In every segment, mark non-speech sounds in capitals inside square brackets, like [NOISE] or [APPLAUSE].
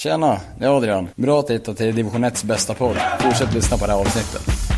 Tjena, det är Adrian. Bra att hitta till division 1s bästa podd. Fortsätt lyssna på det här avsnittet.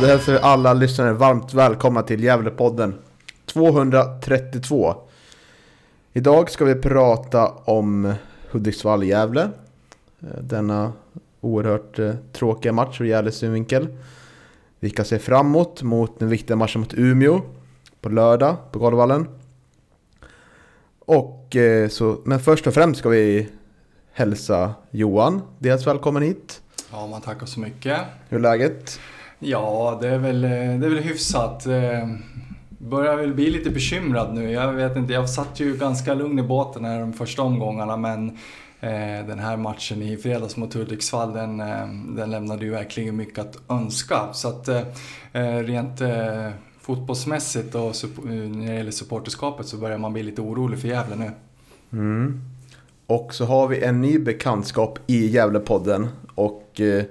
Det hälsar vi alla lyssnare varmt välkomna till Gävlepodden 232. Idag ska vi prata om Hudiksvall-Gävle. Eh, Denna oerhört eh, tråkiga match ur Gävles synvinkel. Vi kan se framåt mot den viktiga matchen mot Umeå på lördag på Galovallen. Och eh, så, men först och främst ska vi hälsa Johan, dels välkommen hit. Ja, man tackar så mycket. Hur är läget? Ja, det är väl, eh, det är väl hyfsat. Eh, börjar väl bli lite bekymrad nu. Jag vet inte, jag satt ju ganska lugn i båten här de första omgångarna men eh, den här matchen i fredags mot Hudiksvall den, den lämnade ju verkligen mycket att önska. Så att rent fotbollsmässigt och när det gäller supporterskapet så börjar man bli lite orolig för Gävle nu. Mm. Och så har vi en ny bekantskap i Gävlepodden. Och eh,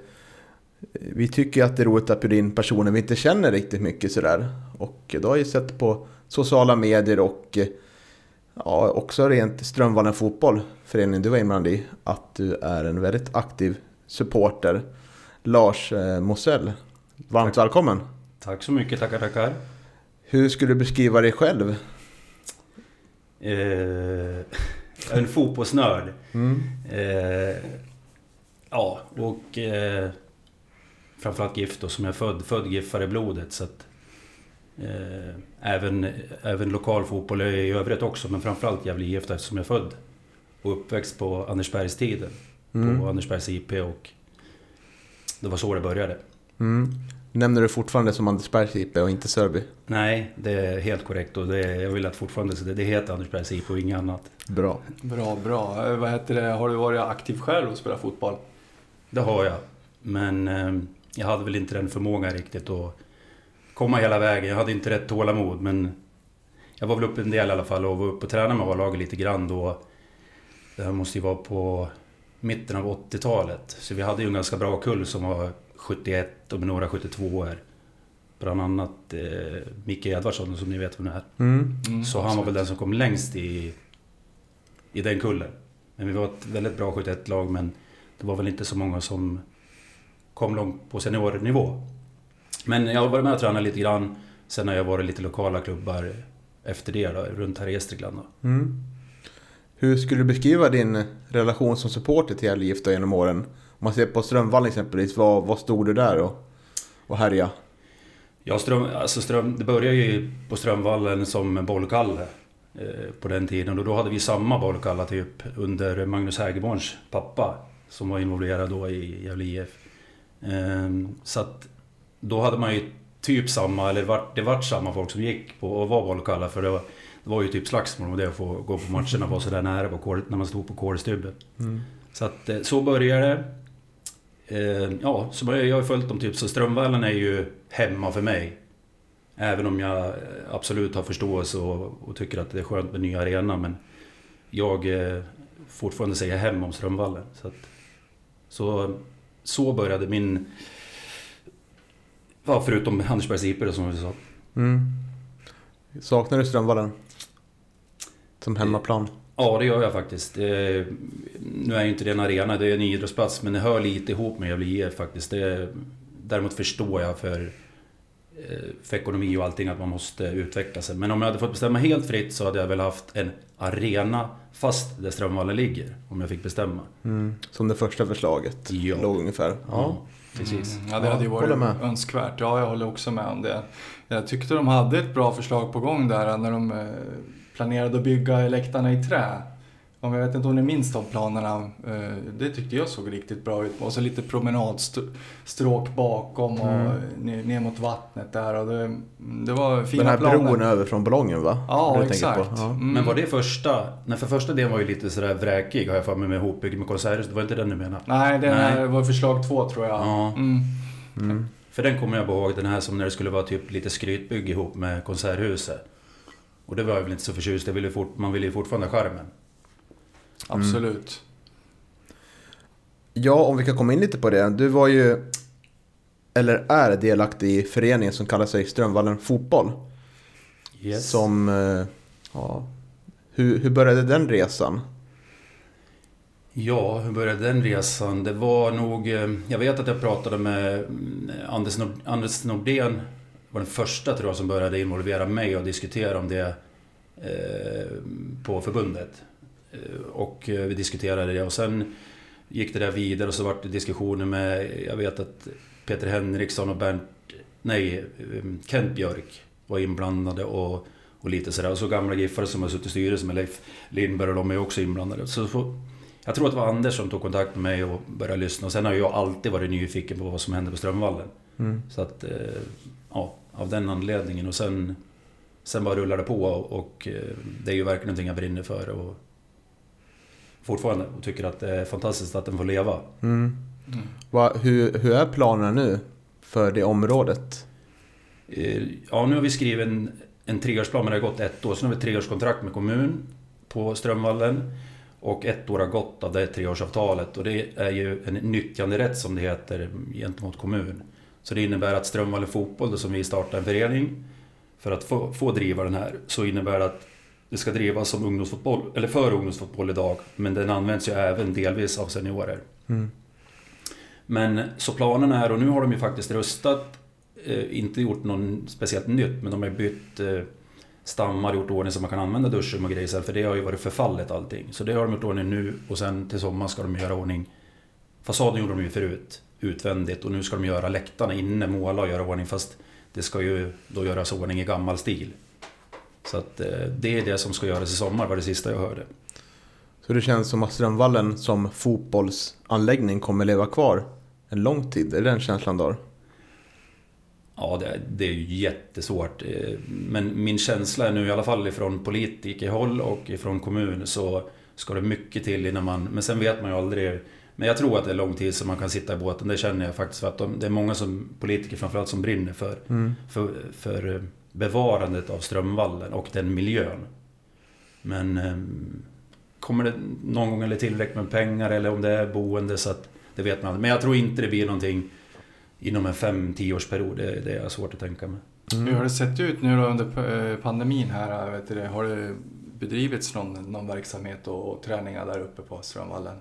vi tycker att det är roligt att bjuda in personer vi inte känner riktigt mycket sådär. Och då har jag sett på sociala medier och ja, också rent Strömvallen Fotboll, föreningen du var inblandad i, att du är en väldigt aktiv supporter. Lars eh, Mosell, varmt välkommen. Tack så mycket, tackar tackar. Hur skulle du beskriva dig själv? Eh, en fotbollsnörd. Mm. Eh, ja, och eh, framförallt gift då, som jag är född. Född giffare i blodet. Så att, eh, även, även lokal fotboll i övrigt också, men framförallt Gävle IF eftersom jag är född och uppväxt på Andersbergstiden. Mm. På Andersbergs IP och det var så det började. Mm. Nämner du fortfarande som Andersbergs IP och inte Sörby? Nej, det är helt korrekt och det är, jag vill att fortfarande så det, det heter Andersbergs IP och inget annat. Bra. Bra, bra. Eh, Vad heter det? Har du varit aktiv själv och spelat fotboll? Det har jag. Men eh, jag hade väl inte den förmågan riktigt att komma hela vägen. Jag hade inte rätt tålamod men jag var väl uppe en del i alla fall och var uppe och tränade med A-laget lite grann då. Det här måste ju vara på mitten av 80-talet. Så vi hade ju en ganska bra kull som var 71 och med några 72 år. Bland annat eh, Micke Edvardsson som ni vet vem det är. Mm. Mm, Så han var väl den som kom längst i, i den kullen. Men vi var ett väldigt bra 71-lag men det var väl inte så många som kom långt på seniornivå. Men jag har varit med och tränat lite grann. Sen har jag varit lite lokala klubbar efter det då, runt här i Gästrikland då. Mm. Hur skulle du beskriva din relation som supporter till Gävle IF genom åren? Om man ser på Strömvallen exempelvis, vad, vad stod du där och, och härja? Ja, Ström, alltså Ström, det började ju på Strömvallen som bollkalle eh, på den tiden. Och då hade vi samma bollkalla typ under Magnus Hägerborns pappa som var involverad då i Gävle IF. Ehm, så att då hade man ju typ samma, eller vart, det vart samma folk som gick på och var bollkalla för det var, det var ju typ slagsmål om det att få gå på matcherna och vara sådär nära på kål, när man stod på kålstubben. Mm. Så att eh, så började det. Eh, Ja, så jag har följt dem typ, så Strömvallen är ju hemma för mig. Även om jag eh, absolut har förståelse och, och tycker att det är skönt med ny arena men jag eh, fortfarande säger hem om Strömvallen. Så, att, så, så började min... Ja, förutom Andersbergs IP som vi sa. Mm. Saknar du Strömvallen? Som hemmaplan? Ja, det gör jag faktiskt. Eh, nu är ju inte det en arena, det är en idrottsplats, men det hör lite ihop med Gävle IF faktiskt. Det, däremot förstår jag för, eh, för ekonomi och allting att man måste utveckla sig. Men om jag hade fått bestämma helt fritt så hade jag väl haft en arena fast där Strömvallen ligger. Om jag fick bestämma. Mm. Som det första förslaget Ja. låg ungefär. Ja, precis. Mm, ja, det hade ju varit med. önskvärt. Ja, jag håller också med om det. Jag tyckte de hade ett bra förslag på gång där när de eh, planerade att bygga läktarna i trä. Om jag vet inte om ni minns de planerna. Eh, det tyckte jag såg riktigt bra ut. Och så lite promenadstråk bakom och Mm. ner, ner mot vattnet där. Och det, det var fina Den här planer. bron över från ballongen va? Ja, exakt. på. Ja. Mm. Men var det första... Nej, för första delen var ju lite sådär vräkig har jag för mig med ihopbyggd med konserthus. Det var inte den du menade? Nej, det Nej. här var förslag två tror jag. Ja. Mm. Mm. För den kommer jag ihåg, den här som när det skulle vara typ lite skrytbygge ihop med konserthuset. Och det var jag väl inte så förtjust jag ville fort, Man ville ju fortfarande ha skärmen. Absolut. Ja, om vi kan komma in lite på det. Du var ju, eller är delaktig i föreningen som kallar sig Strömvallen Fotboll. Yes. Som, eh, ja, hur, hur började den resan? Ja, hur började den resan? Det var nog... eh, Jag vet att jag pratade med mm, Anders, Nord, Anders Nordén. var den första tror jag som började involvera mig och diskutera om det eh, på förbundet. Eh, och eh, vi diskuterade det och sen gick det där vidare och så vart det diskussioner med... Jag vet att Peter Henriksson och Bernt... Nej, eh, Kent Björk var inblandade och, och lite sådär. Och så gamla giffare som har suttit i styrelsen med Leif Lindberg och de är också inblandade. Så, så jag tror att det var Anders som tog kontakt med mig och började lyssna. Och sen har jag alltid varit nyfiken på vad som hände på Strömvallen. Mm. Så att, ja, av den anledningen. Och sen, sen bara rullar det på och eh, det är ju verkligen någonting jag brinner för. Och fortfarande och tycker att det är fantastiskt att den får leva. Mm. Mm. Va, hur, hur är planerna nu för det området? Eh, Ja, nu har vi skrivit en, en treårsplan, men det har gått ett år. Så nu har vi ett treårskontrakt med kommun på Strömvallen. Och ett år har gått av det treårsavtalet. Och det är ju en nyttjanderätt som det heter gentemot kommun. Så det innebär att Strömvallen Fotboll, då, som vi startar en förening för att få, få driva den här, så innebär det att det ska drivas som ungdomsfotboll, eller för ungdomsfotboll idag. Men den används ju även delvis av seniorer. Mm. Men så planen är, och nu har de ju faktiskt röstat, eh, inte gjort något speciellt nytt, men de har bytt eh, stammar, gjort ordning så man kan använda duschrum och grejer för det har ju varit förfallet allting. Så det har de gjort ordning nu och sen till sommaren ska de göra ordning. Fasaden gjorde de ju förut, utvändigt, och nu ska de göra läktarna inne, måla och göra ordning, fast det ska ju då göras ordning i gammal stil. Så att eh, det är det som ska göras i sommar, var det sista jag hörde. Så det känns som att Strömvallen som fotbollsanläggning kommer leva kvar en lång tid. Är det den känslan du har? Ja, det, det är ju jättesvårt. Eh, Men min känsla är nu i alla fall ifrån politikerhåll och ifrån kommun så ska det mycket till innan man... Men sen vet man ju aldrig. Men jag tror att det är lång tid så man kan sitta i båten. Det känner jag faktiskt. För att de, det är många som, politiker framförallt som brinner för, Mm. för, för eh, bevarandet av Strömvallen och den miljön. Men ehm, kommer det någon gång eller tillräckligt med pengar eller om det är boende så att det vet man. Men jag tror inte det blir någonting inom en 5-10 årsperiod. Det, det är svårt att tänka mig. Hur har det sett ut nu då under eh, pandemin här? Vet du, det? har det bedrivits någon, någon verksamhet och, och träningar där uppe på Strömvallen?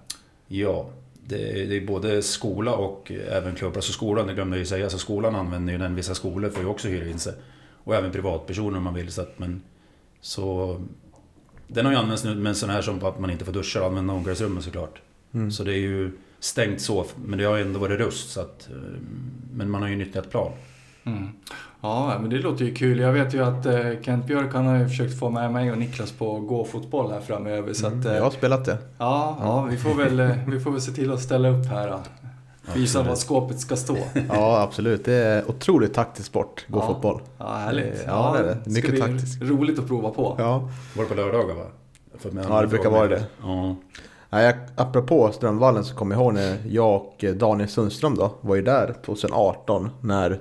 Ja, det är, det är både skola och även klubbar. Alltså skolan, det glömde jag ju säga, så skolan använder ju den. Vissa skolor får ju också hyra in sig. Och även privatpersoner om man vill. Så att, men, så, den har ju använts nu, men sån här som på att man inte får duscha och använda omklädningsrummet såklart. Mm. Så det är ju stängt så, men det har ju ändå varit rust. Så att, eh, men man har ju nyttjat plan. Mm. Ja, men det låter ju kul. Jag vet ju att eh, Kent Björk han har ju försökt få med mig och Niklas på gå-fotboll här framöver. Så att, eh, Jag har spelat det. ja, ja, vi får, väl, vi får väl se till att ställa upp här. Då. Visa var skåpet ska stå. [LAUGHS] Ja, absolut. Det är otroligt taktisk sport, gå Ja. fotboll. Ja, härligt. Ja, det är det. ska Mycket bli taktiskt. roligt att prova på. Ja. Var det på lördagar va? Ja, det brukar vara det. Ja. Nej, jag, apropå Strömvallen så kommer jag ihåg när jag och Daniel Sundström då var ju där 2018 när det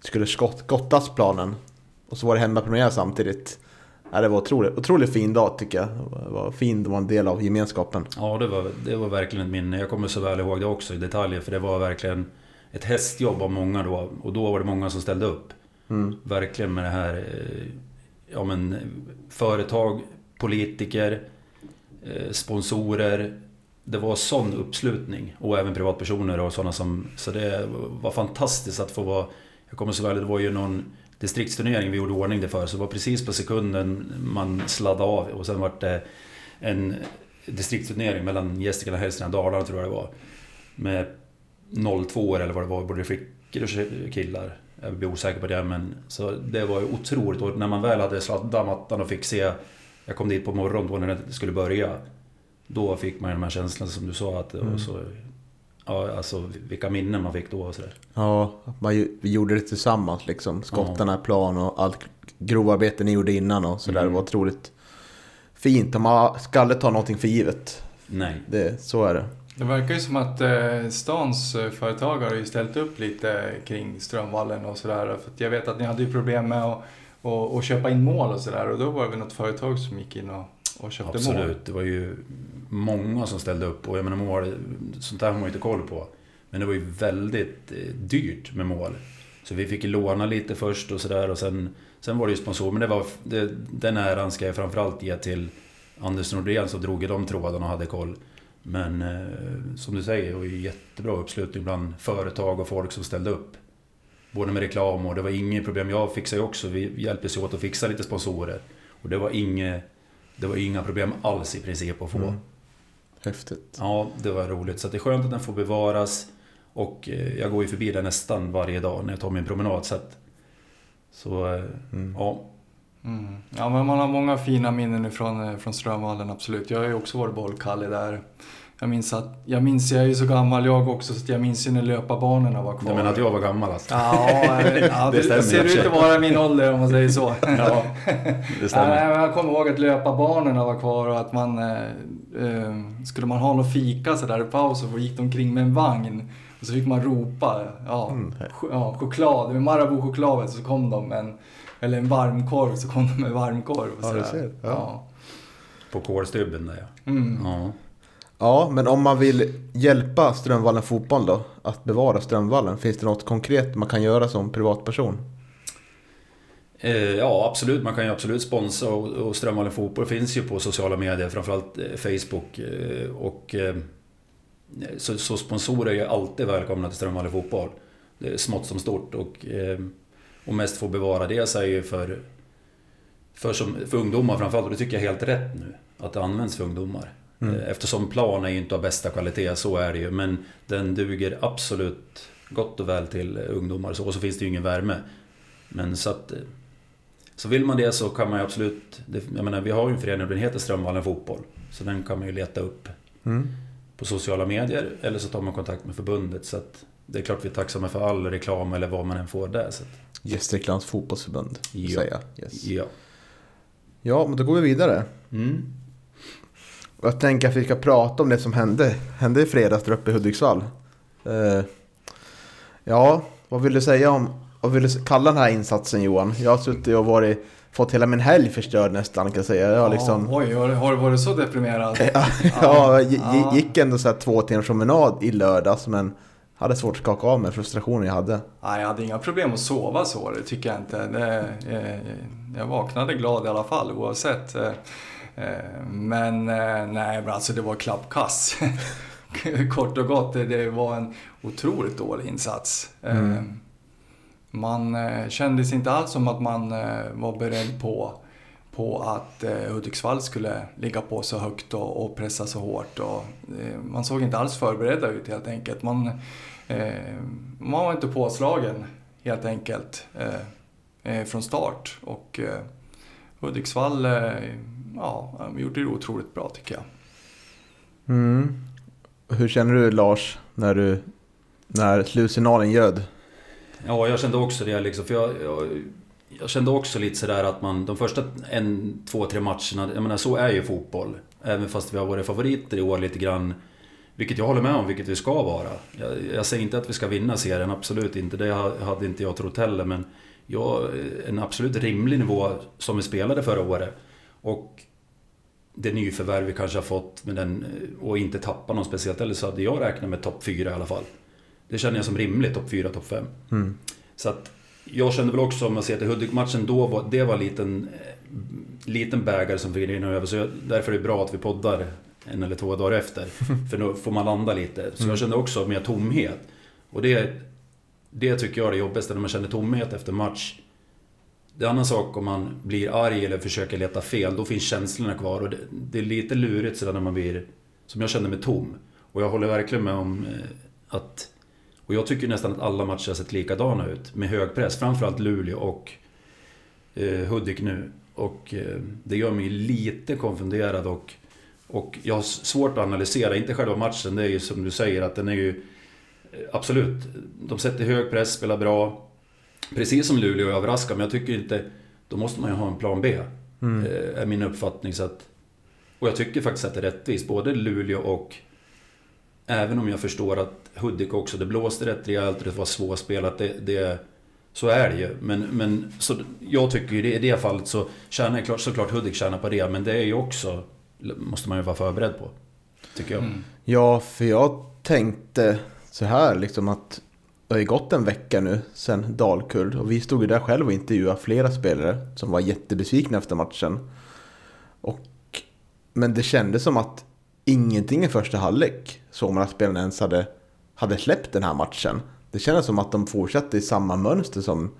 skulle skott, skottas planen. Och så var det hemmapremiär samtidigt. Ja, det var otroligt, otroligt fin dag tycker jag. Det var fint att vara en del av gemenskapen. Ja, det var, det var verkligen ett minne. Jag kommer så väl ihåg det också i detaljer, för det var verkligen ett hästjobb av många då. Och då var det många som ställde upp. Mm. Verkligen med det här... eh, Ja men företag, politiker, eh, sponsorer. Det var sån uppslutning. Och även privatpersoner och sådana som... Så det var fantastiskt att få vara... Jag kommer så väl, det var ju någon distriktsturnering vi gjorde ordning det för. Så det var precis på sekunden man sladdade av. Och sen var det en distriktsturnering mellan Gästrikland, Hälsingland och Dalarna tror jag det var. Med 02 eller vad det var, både flickor och killar. Jag blir osäker på det men... Så det var ju otroligt. Och när man väl hade sladdat mattan och fick se... Jag kom dit på morgonen då när det skulle börja. Då fick man ju de här känslorna som du sa. Att, Mm. och så, ja, alltså vilka minnen man fick då och sådär. Ja, man, ju- vi gjorde det tillsammans liksom. Skottarna i plan och allt grovarbete ni gjorde innan och sådär. Mm. Det var otroligt fint. Och man ska aldrig ta någonting för givet. Nej. Det, så är det. Det verkar ju som att eh, stans eh, företagare har ju ställt upp lite kring Strömvallen och sådär. För att jag vet att ni hade ju problem med att, att, att köpa in mål och sådär. Och då var det väl något företag som gick in och, och köpte mål. Absolut, det var ju många som ställde upp och jag menar mål, sånt där har man ju inte koll på. Men det var ju väldigt eh, dyrt med mål. Så vi fick låna lite först och sådär och sen, sen var det ju sponsor. Men det var, det, den äran ska jag framförallt ge till Anders Nordén som drog i de trådarna och hade koll. Men eh, som du säger, det var ju jättebra uppslutning bland företag och folk som ställde upp. Både med reklam och det var inget problem. Jag fixade ju också, vi hjälptes åt att fixa lite sponsorer. Och det var inget det var inga problem alls i princip att få. Mm. Häftigt. Ja, det var roligt. Så det är skönt att den får bevaras. Och eh, jag går ju förbi den nästan varje dag när jag tar min promenad. Så, att, så eh, Mm. ja. Mm. Ja, men man har många fina minnen ifrån, eh, från Strömvallen, absolut. Jag har ju också varit bollkalle där. Jag minns att, jag minns, jag är ju så gammal jag också, så att jag minns ju när löparbanorna var kvar. Du menar att jag var gammal alltså? Ja, ja Det [LAUGHS] det, ser ut att vara min ålder om man säger så. [LAUGHS] Ja, det [LAUGHS] stämmer. Men jag kommer ihåg att löparbanorna var kvar och att man... Eh, eh, skulle man ha någon fika så där i paus så gick de omkring med en vagn. Och så fick man ropa, ja, Mm. ch- ja choklad, med Marabou-chokladet så kom de med en... Eller en varmkorv så kom de med varmkorv. Och Ja, du ser. Ja. Ja. På kolstubben där ja. Mm. ja. Ja, men om man vill hjälpa Strömvallen fotboll då, att bevara Strömvallen, finns det något konkret man kan göra som privatperson? Eh, ja, absolut. Man kan ju absolut sponsra och, Strömvallen Fotboll finns ju på sociala medier, framförallt eh, Facebook. Eh, och, så, så sponsorer är ju alltid välkomna till Strömvallen Fotboll. Smått som stort och, och mest få bevara det så är ju för, för, som, för ungdomar framförallt. Och det tycker jag är helt rätt nu, att det används för ungdomar. Mm. Eh, Eftersom plan är ju inte av bästa kvalitet, så är det ju. Men den duger absolut gott och väl till ungdomar. Så, och så finns det ju ingen värme. Men så att... eh, Så vill man det så kan man ju absolut... Jag menar, vi har ju en förening, den heter Strömvallen Fotboll. Så den kan man ju leta upp Mm. på sociala medier. Eller så tar man kontakt med förbundet. Så att det är klart vi är tacksamma för all reklam eller vad man än får där. Så att, Gästriklands fotbollsförbund, Ja. säger jag. Yes. ja. Ja, men då går vi vidare. Mm. Och jag tänker att vi ska prata om det som hände, hände i fredags där uppe i Hudiksvall. Eh, ja, vad vill du säga om, vad vill du kalla den här insatsen Johan? Jag har suttit och varit, fått hela min helg förstörd nästan kan jag säga. Jag har liksom, Ja, oj, har, har du varit så deprimerad? [LAUGHS] ja, jag ja. gick ändå så här två timmars promenad i lördags men hade svårt att skaka av mig frustrationen jag hade. Nej, jag hade inga problem att sova så, det tycker jag inte. Det, eh, jag vaknade glad i alla fall oavsett. Eh, men eh, nej, men alltså det var klappkass. [LAUGHS] Kort och gott, det, var en otroligt dålig insats. Eh, Mm. man kändes inte alls som att man var beredd på, på att Hudiksvall skulle ligga på så högt och, och pressa så hårt. Och, man såg inte alls förberedda ut helt enkelt. Man, man var inte påslagen helt enkelt från start. Och Hudiksvall, ja, de gjorde det otroligt bra tycker jag. Mm. Hur känner du Lars när, du, när slutsignalen ljöd? Ja, jag kände också det liksom. För jag, jag, jag kände också lite sådär att man, de första en, två, tre matcherna, jag menar så är ju fotboll. Även fast vi har varit favoriter i år lite grann. Vilket jag håller med om, vilket vi ska vara. Jag, jag säger inte att vi ska vinna serien, absolut inte. Det ha- hade inte jag trott heller. Men jag, en absolut rimlig nivå som vi spelade förra året. Och det nyförvärv vi kanske har fått med den, och inte tappa någon speciellt eller så hade jag räknat med topp 4 i alla fall. Det känner jag som rimligt, topp 4, topp 5. Mm. Så att jag kände väl också, om man ser till Hudik-matchen då, var, det var en liten, eh, liten bägare som fick rinna över. Så jag, därför är det bra att vi poddar en eller två dagar efter. [LAUGHS] För då får man landa lite. Så jag kände också mer tomhet. Och det, det tycker jag är det jobbigaste, när man känner tomhet efter match. Det är en annan sak om man blir arg eller försöker leta fel, då finns känslorna kvar. Och det, det är lite lurigt sådär när man blir, som jag kände mig tom. Och jag håller verkligen med om eh, att och jag tycker nästan att alla matcher har sett likadana ut med hög press. Framförallt Luleå och eh, Hudik nu. Och eh, det gör mig lite konfunderad och, Och jag har svårt att analysera, inte själva matchen, det är ju som du säger att den är ju... Eh, absolut, de sätter hög press, spelar bra. Precis som Luleå överraskar, men jag tycker inte... Då måste man ju ha en plan B. Mm. eh, Är min uppfattning. Så att, och jag tycker faktiskt att det är rättvist. Både Luleå och... Även om jag förstår att Hudik också, det blåste rätt rejält och det var svårspelat. Det, det, så är det ju. Men, men så jag tycker ju det, i det fallet så tjänar jag klart, såklart Hudik tjänar på det. Men det är ju också... Måste man ju vara förberedd på. Tycker jag. Mm. Ja, för jag tänkte så här liksom att det har ju gått en vecka nu sedan Dalkurd och vi stod ju där själv och intervjuade flera spelare som var jättebesvikna efter matchen. Och, men det kändes som att ingenting i första halvlek såg man att spelarna ens hade, hade släppt den här matchen. Det kändes som att de fortsatte i samma mönster som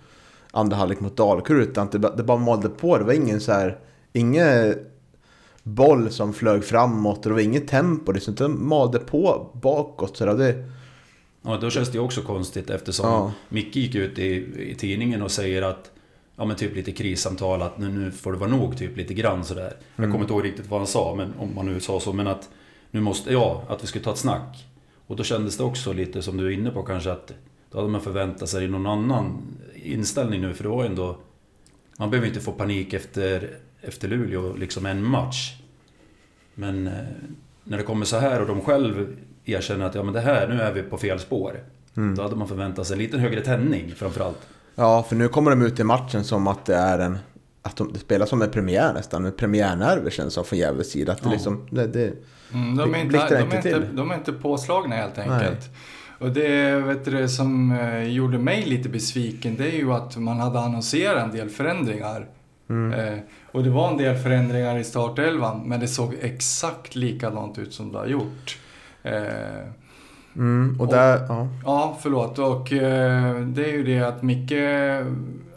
andra halvlek mot Dalkurd utan att det, det bara malde på. Det var ingen så här, ingen boll som flög framåt och det var inget tempo. Liksom, det inte malde på bakåt. Så det, Ja, då känns det ju också konstigt eftersom Ja. Micke gick ut i, i tidningen och säger att Ja men typ lite krissamtal att nu, nu får det vara nog typ lite grann sådär. Jag kommer inte ihåg riktigt vad han sa, men om man nu sa så. Men att nu måste, ja, att vi skulle ta ett snack. Och då kändes det också lite som du är inne på kanske att då hade man förväntat sig någon annan inställning nu. För det var ändå... Man behöver inte få panik efter, efter Luleå, liksom en match. Men eh, när det kommer så här och de själv erkänner att ja men det här, nu är vi på fel spår. Då hade man förväntat sig en lite högre tändning framförallt. ja, för nu kommer de ut i matchen som att det är en... Att de, det spelas som en premiär nästan. En premiärnerver känns som från Gävles sida. Att det Ja. liksom... Det, det, Mm, de, är inte, de, är inte till. de är inte påslagna helt enkelt. Och det vet du, som eh, gjorde mig lite besviken det är ju att man hade annonserat en del förändringar. Mm. Eh, och det var en del förändringar i startelvan men det såg exakt likadant ut som det har gjort. Eh, mm, och Och- där... Ja. Ja, förlåt. Och eh, det är ju det att Micke,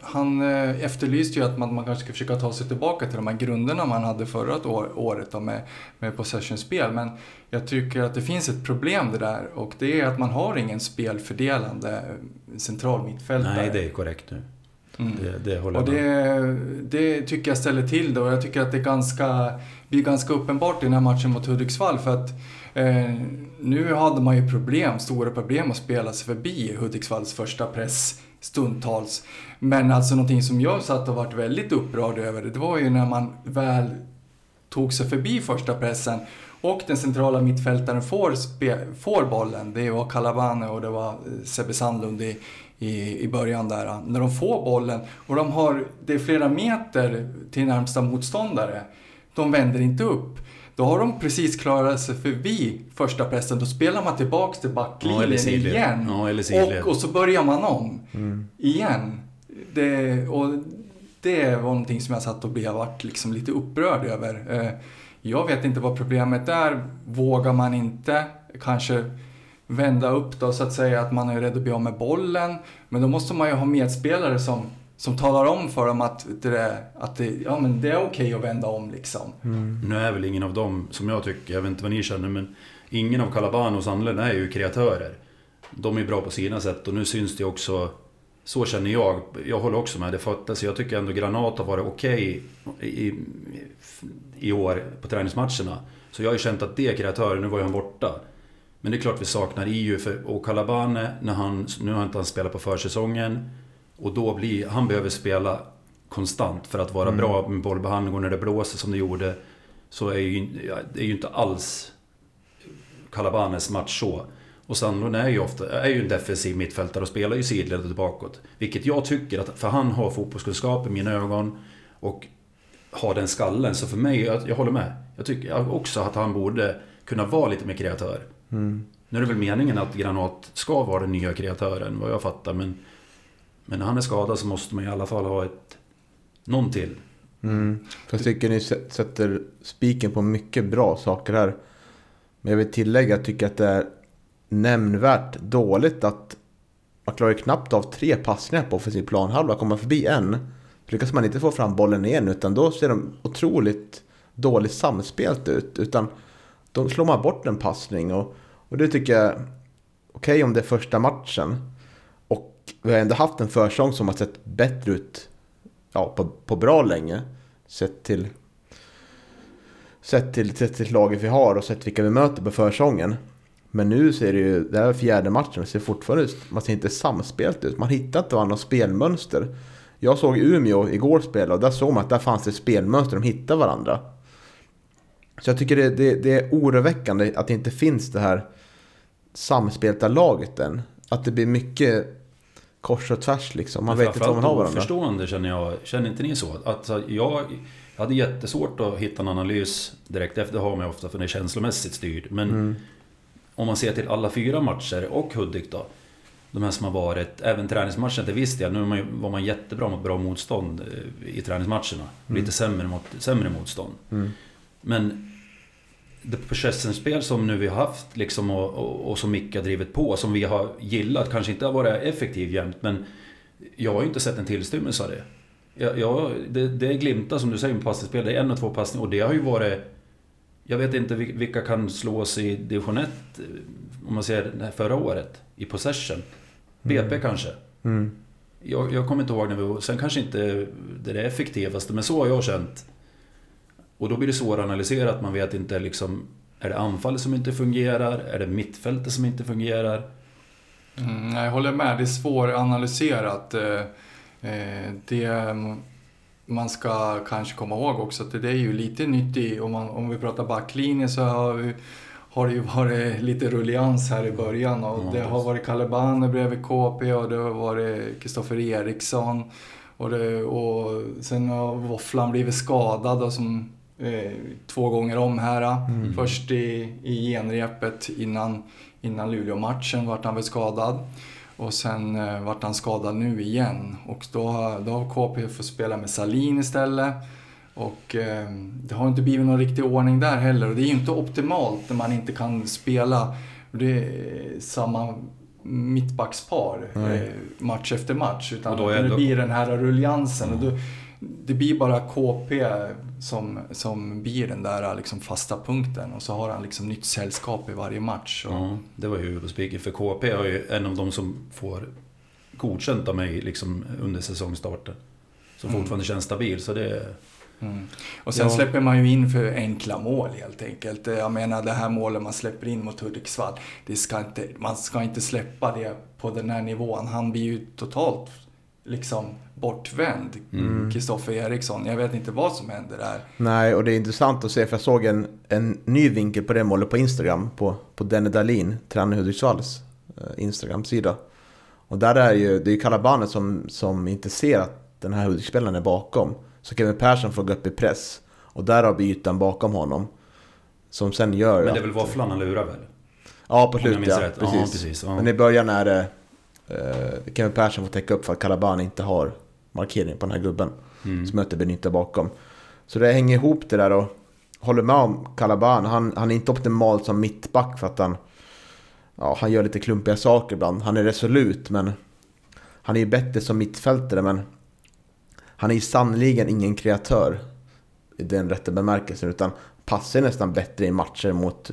han eh, efterlyste ju att man, man kanske ska försöka ta sig tillbaka till de här grunderna man hade förra år, året då med, med possession-spel. Men jag tycker att det finns ett problem det där och det är att man har ingen spelfördelande central mittfältare. Nej, det är korrekt nu. Mm. Det, det håller Och det, det tycker jag ställer till det och jag tycker att det är ganska, blir ganska uppenbart i den här matchen mot Hudiksvall för att eh, nu hade man ju problem, stora problem att spela sig förbi Hudiksvalls första press stundtals. Men alltså någonting som jag satt och varit väldigt upprörd över det var ju när man väl tog sig förbi första pressen och den centrala mittfältaren får, får bollen. Det var Calabane och det var eh, Sebbe Sandlund i, i, i början där. Eh, när de får bollen och de har, det är flera meter till närmsta motståndare. De vänder inte upp. Då har de precis klarat sig förbi första pressen. Då spelar man tillbaks till Ja, backlinjen sidled. igen. Ja, och, och så börjar man om igen. Det, och det var någonting som jag satt och blev liksom lite upprörd över. Eh, Jag vet inte vad problemet är. Vågar man inte kanske vända upp då så att säga att man är rädd att bli av med bollen. Men då måste man ju ha medspelare som, som talar om för dem att det, att det, ja, men det är okej att vända om liksom. Nu är väl ingen av dem, som jag tycker, jag vet inte vad ni känner, men ingen av Calabano och Sandlund är ju kreatörer. De är bra på sina sätt och nu syns det också, så känner jag. Jag håller också med, det fattas. Jag tycker ändå Granat har varit okej i, i år på träningsmatcherna. Så jag har ju känt att det är kreatörer, nu var ju han borta. Men det är klart vi saknar EU för, och Calabane, när han, nu har inte han spelat på försäsongen. Och då blir, han behöver spela konstant för att vara bra med bollbehandling och när det blåser som det gjorde. Så är ju, det är ju inte alls Calabanes match så. Och Sandlund är ju ofta är ju en defensiv mittfältare och spelar ju sidled och bakåt. Vilket jag tycker att, för han har fotbollskunskap i mina ögon. Och har den skallen. Så för mig, jag, jag håller med. Jag tycker också att han borde kunna vara lite mer kreatör. Nu är det väl meningen att Granat ska vara den nya kreatören, vad jag fattar. Men, men när han är skadad så måste man i alla fall ha ett... Någon till. Mm. För jag tycker ni sätter spiken på mycket bra saker här. Men jag vill tillägga att jag tycker att det är nämnvärt dåligt att man klarar knappt av tre passningar på offensiv planhalva. Kommer man förbi en så lyckas man inte få fram bollen igen utan då ser de otroligt dåligt samspelt ut. Utan då slår man bort en passning och, och det tycker jag okej om det är första matchen. Vi har ändå haft en försång som har sett bättre ut ja, på, på bra länge. Sett till Sett till, sett till laget vi har och sett vilka vi möter på försången. Men nu ser det ju, det här är fjärde matchen, det ser fortfarande ut, man ser inte samspelt ut. Man hittar inte varandras spelmönster. Jag såg Umeå igår spela och där såg man att där fanns det spelmönster, de hittade varandra. Så jag tycker det, det, det är oroväckande att det inte finns det här samspelta laget än. Att det blir mycket kors och tvärs liksom. Man vet inte vad man har varandra. Förstående känner jag. Känner inte ni så? Att jag hade jättesvårt att hitta en analys direkt efter. Det har man ofta för det är känslomässigt styrd. Men mm. om man ser till alla fyra matcher och Hudik då. De här som har varit, även träningsmatchen till viss del. Nu var man, var man jättebra mot bra motstånd eh, i träningsmatcherna. Mm. Lite sämre, mot, sämre motstånd. Mm. Men det possession-spel som nu vi har haft liksom och, och, och som Micke har drivit på, som vi har gillat, kanske inte har varit effektiv jämt, men jag har ju inte sett en tillstymmelse av det. Ja, ja, det, det glimtar som du säger med passningsspel, det är en och två passningar och det har ju varit... Jag vet inte vilka kan slås i division 1, om man ser förra året, i possession. BP mm. kanske. Mm. Jag, jag kommer inte ihåg när vi... Sen kanske inte det är det effektivaste, men så har jag känt. Och då blir det svårare att analysera, att man vet inte liksom... Är det anfallet som inte fungerar? Är det mittfältet som inte fungerar? Mm, jag håller med, det är svåranalyserat. Eh, eh, det man ska kanske komma ihåg också att det är ju lite nytt i, om, man, om vi pratar backlinje så har, vi, har det ju varit lite rullians här i början och det har varit Kalle Banner bredvid KP och det har varit Kristoffer Eriksson och, det, och sen har Våfflan blivit skadad och som eh, två gånger om här. Mm. Först i, i genrepet innan, innan Luleå-matchen vart han väl skadad. Och sen eh, vart han skadad nu igen. Och då, då har KP fått spela med Salin istället. Och eh, det har inte blivit någon riktig ordning där heller. Och det är ju inte optimalt när man inte kan spela det är samma mittbackspar eh, match efter match. Utan och då det blir den här rulliansen. Mm. Och då, det blir bara KP som, som blir den där liksom fasta punkten och så har han liksom nytt sällskap i varje match. Och... Ja, det var ju huvudspiken för KP är ju en av de som får godkänt av mig liksom under säsongstarten. Som mm. fortfarande känns stabil, så det... Mm. Och sen ja. släpper man ju in för enkla mål helt enkelt. Jag menar det här målet man släpper in mot Hudiksvall, det ska inte, man ska inte släppa det på den här nivån. Han blir ju totalt liksom bortvänd, Kristoffer mm. Eriksson. Jag vet inte vad som händer där. Nej, och det är intressant att se, för jag såg en, en ny vinkel på det målet på Instagram, på, på Denne Dahlin, tränare Hudiksvalls eh, Instagram-sida. Och där är ju, det är ju Kalabanet som, som inte ser att den här Hudikspelaren är bakom. Så Kevin Persson får gå upp i press. Och där har vi ytan bakom honom. Som sen gör Men det är väl våfflan han lurar väl? Ja, på slutet ja. Precis. Ja, precis ja. Men i början är det eh, Kevin Persson får täcka upp för att Kalaban inte har markering på den här gubben. Mm. Som möter Benita bakom. Så det hänger ihop det där och håller med om Kalaban. Han, han är inte optimal som mittback för att han, ja, han gör lite klumpiga saker ibland. Han är resolut men han är ju bättre som mittfältare men han är ju sannoliken ingen kreatör i den rätta bemärkelsen utan passar nästan bättre i matcher mot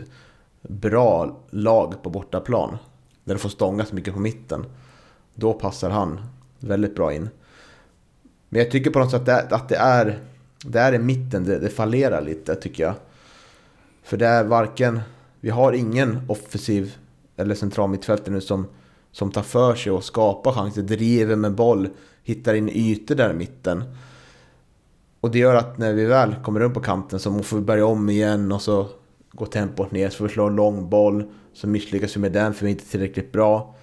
bra lag på bortaplan. Där det får stångas mycket på mitten. Då passar han väldigt bra in. Men jag tycker på något sätt att det är, det är i mitten det, det fallerar lite tycker jag. För det är varken, vi har ingen offensiv eller central mittfältare nu som, som tar för sig och skapar chanser, driver med boll, hittar in ytor där i mitten. Och det gör att när vi väl kommer runt på kanten så får vi börja om igen och så går tempot ner, så får vi slå en lång boll. Så misslyckas vi med den för vi är inte tillräckligt bra.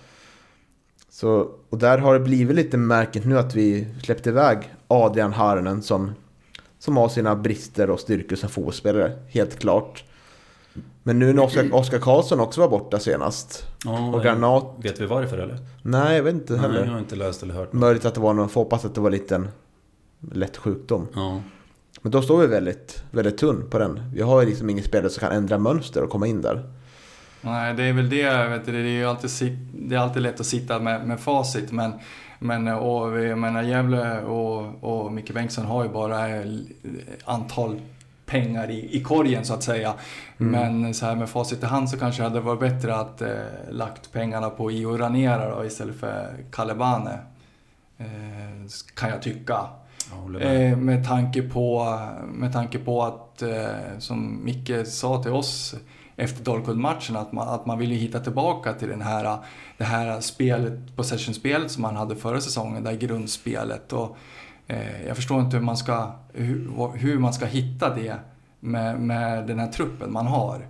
Så, och där har det blivit lite märkligt nu att vi släppte iväg Adrian Harnen som, som har sina brister och styrkor som fotbollsspelare, helt klart. Men nu när Oskar, Oskar Karlsson också var borta senast. Ja, och Granat... Vet vi varför eller? Nej, jag vet inte heller. Nej, jag har inte läst eller hört. Möjligt att det var någon, får hoppas att det var en liten lätt sjukdom. Ja. Men då står vi väldigt, väldigt tunn på den. Vi har liksom ingen spelare som kan ändra mönster och komma in där. Nej, det är väl det. Vet du, det, är ju alltid, det är alltid lätt att sitta med, med facit. Men, men och, jag menar, Gävle och, och Micke Bengtsson har ju bara antal pengar i, i korgen så att säga. Mm. Men så här med facit i hand så kanske det hade varit bättre att eh, lagt pengarna på Io Ranera då, istället för Kalle Bane. Eh, kan jag tycka. Eh, med, tanke på, med tanke på att, eh, som Micke sa till oss efter Dalkurd-matchen, att man, att man ville hitta tillbaka till den här, det här spelet, possession-spelet som man hade förra säsongen, det här grundspelet. Och, eh, jag förstår inte hur man ska, hur, hur man ska hitta det med, med den här truppen man har.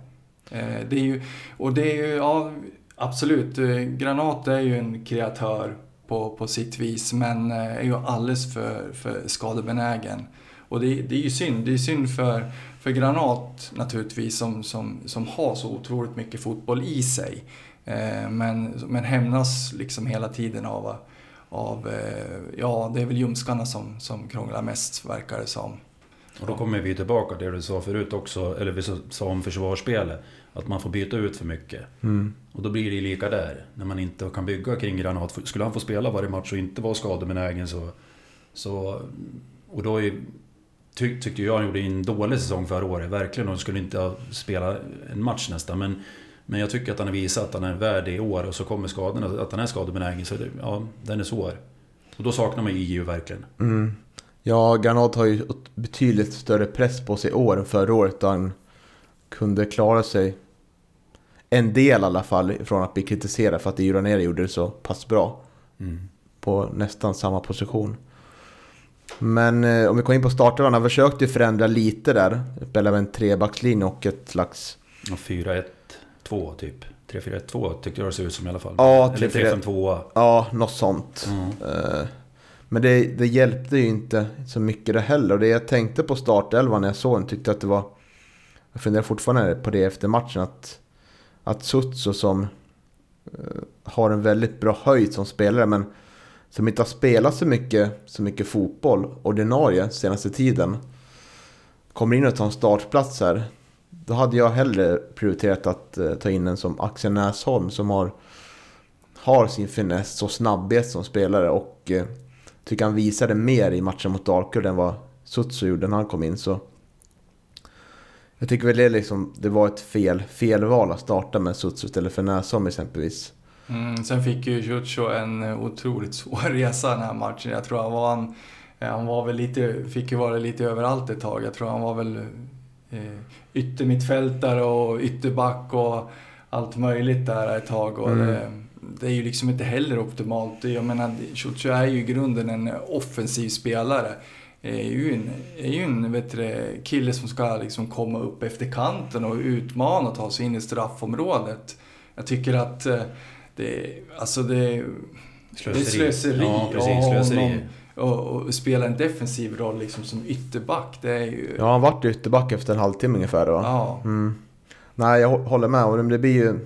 Eh, det är ju, och det är ju, ja, absolut, eh, Granat är ju en kreatör på, på sitt vis, men eh, är ju alldeles för, för skadebenägen. Och det, det är ju synd. Det är synd för, för Granat naturligtvis som, som, som har så otroligt mycket fotboll i sig. Eh, men, men hämnas liksom hela tiden av, av eh, ja det är väl ljumskarna som, som krånglar mest verkar det som. Och då kommer vi tillbaka till det du sa förut också, eller vi sa om försvarsspelet. Att man får byta ut för mycket. Mm. Och då blir det lika där. När man inte kan bygga kring Granat. Skulle han få spela varje match och inte vara skadebenägen så... så och då är, tyck, tyckte jag han gjorde en dålig säsong förra året. Verkligen. Och skulle inte ha spelat en match nästan. Men, men jag tycker att han har visat att han är värd i år. Och så kommer skadorna. Att han är skadebenägen. Så det, ja, den är svår. Och då saknar man ju verkligen. Mm. Ja, Granat har ju betydligt större press på sig i år än förra året. Då han kunde klara sig en del i alla fall från att bli kritiserad för att Iraneri gjorde det så pass bra. Mm. På nästan samma position. Men eh, om vi kommer in på startelvan, han försökte ju förändra lite där. Spela med en trebackslinje och ett slags... 4-1-2 typ. 3-4-1-2 tyckte jag det såg ut som i alla fall. Ja, Eller 3-5-2. Ja, något sånt. Mm. Uh, men det, det hjälpte ju inte så mycket det heller. Och det jag tänkte på startelvan när jag såg den tyckte att det var... Jag funderar fortfarande på det efter matchen. Att, att Sutso som uh, har en väldigt bra höjd som spelare men som inte har spelat så mycket, så mycket fotboll ordinarie senaste tiden. Kommer in och tar en startplats här. Då hade jag hellre prioriterat att eh, ta in en som Axel Näsholm som har, har sin finess och snabbhet som spelare. och eh, tycker han visade mer i matchen mot Dalkurd än vad Sutsu gjorde när han kom in. Så jag tycker väl det, liksom, det var ett fel, fel val att starta med Sutsu istället för Näsholm exempelvis. Mm, sen fick ju Jutsu en otroligt svår [LAUGHS] resa den här matchen. Jag tror han var, han, han var väl lite, fick ju vara lite överallt ett tag. Jag tror han var väl eh, yttermittfältare och ytterback och allt möjligt där ett tag. Och mm. det, det är ju liksom inte heller optimalt. Jag menar, Ciuccio är ju i grunden en offensiv spelare. Är ju en, är ju en vet du, kille som ska liksom komma upp efter kanten och utmana och ta sig in i straffområdet. Jag tycker att eh, det, alltså det, slöseri. det är slöseri. Ja, precis, slöseri. Och, och, och, spela en defensiv roll liksom som ytterback. Det är ju... Ja, han vart ytterback efter en halvtimme ungefär då. Ja. Mm. Nej, jag håller med. Och det blir ju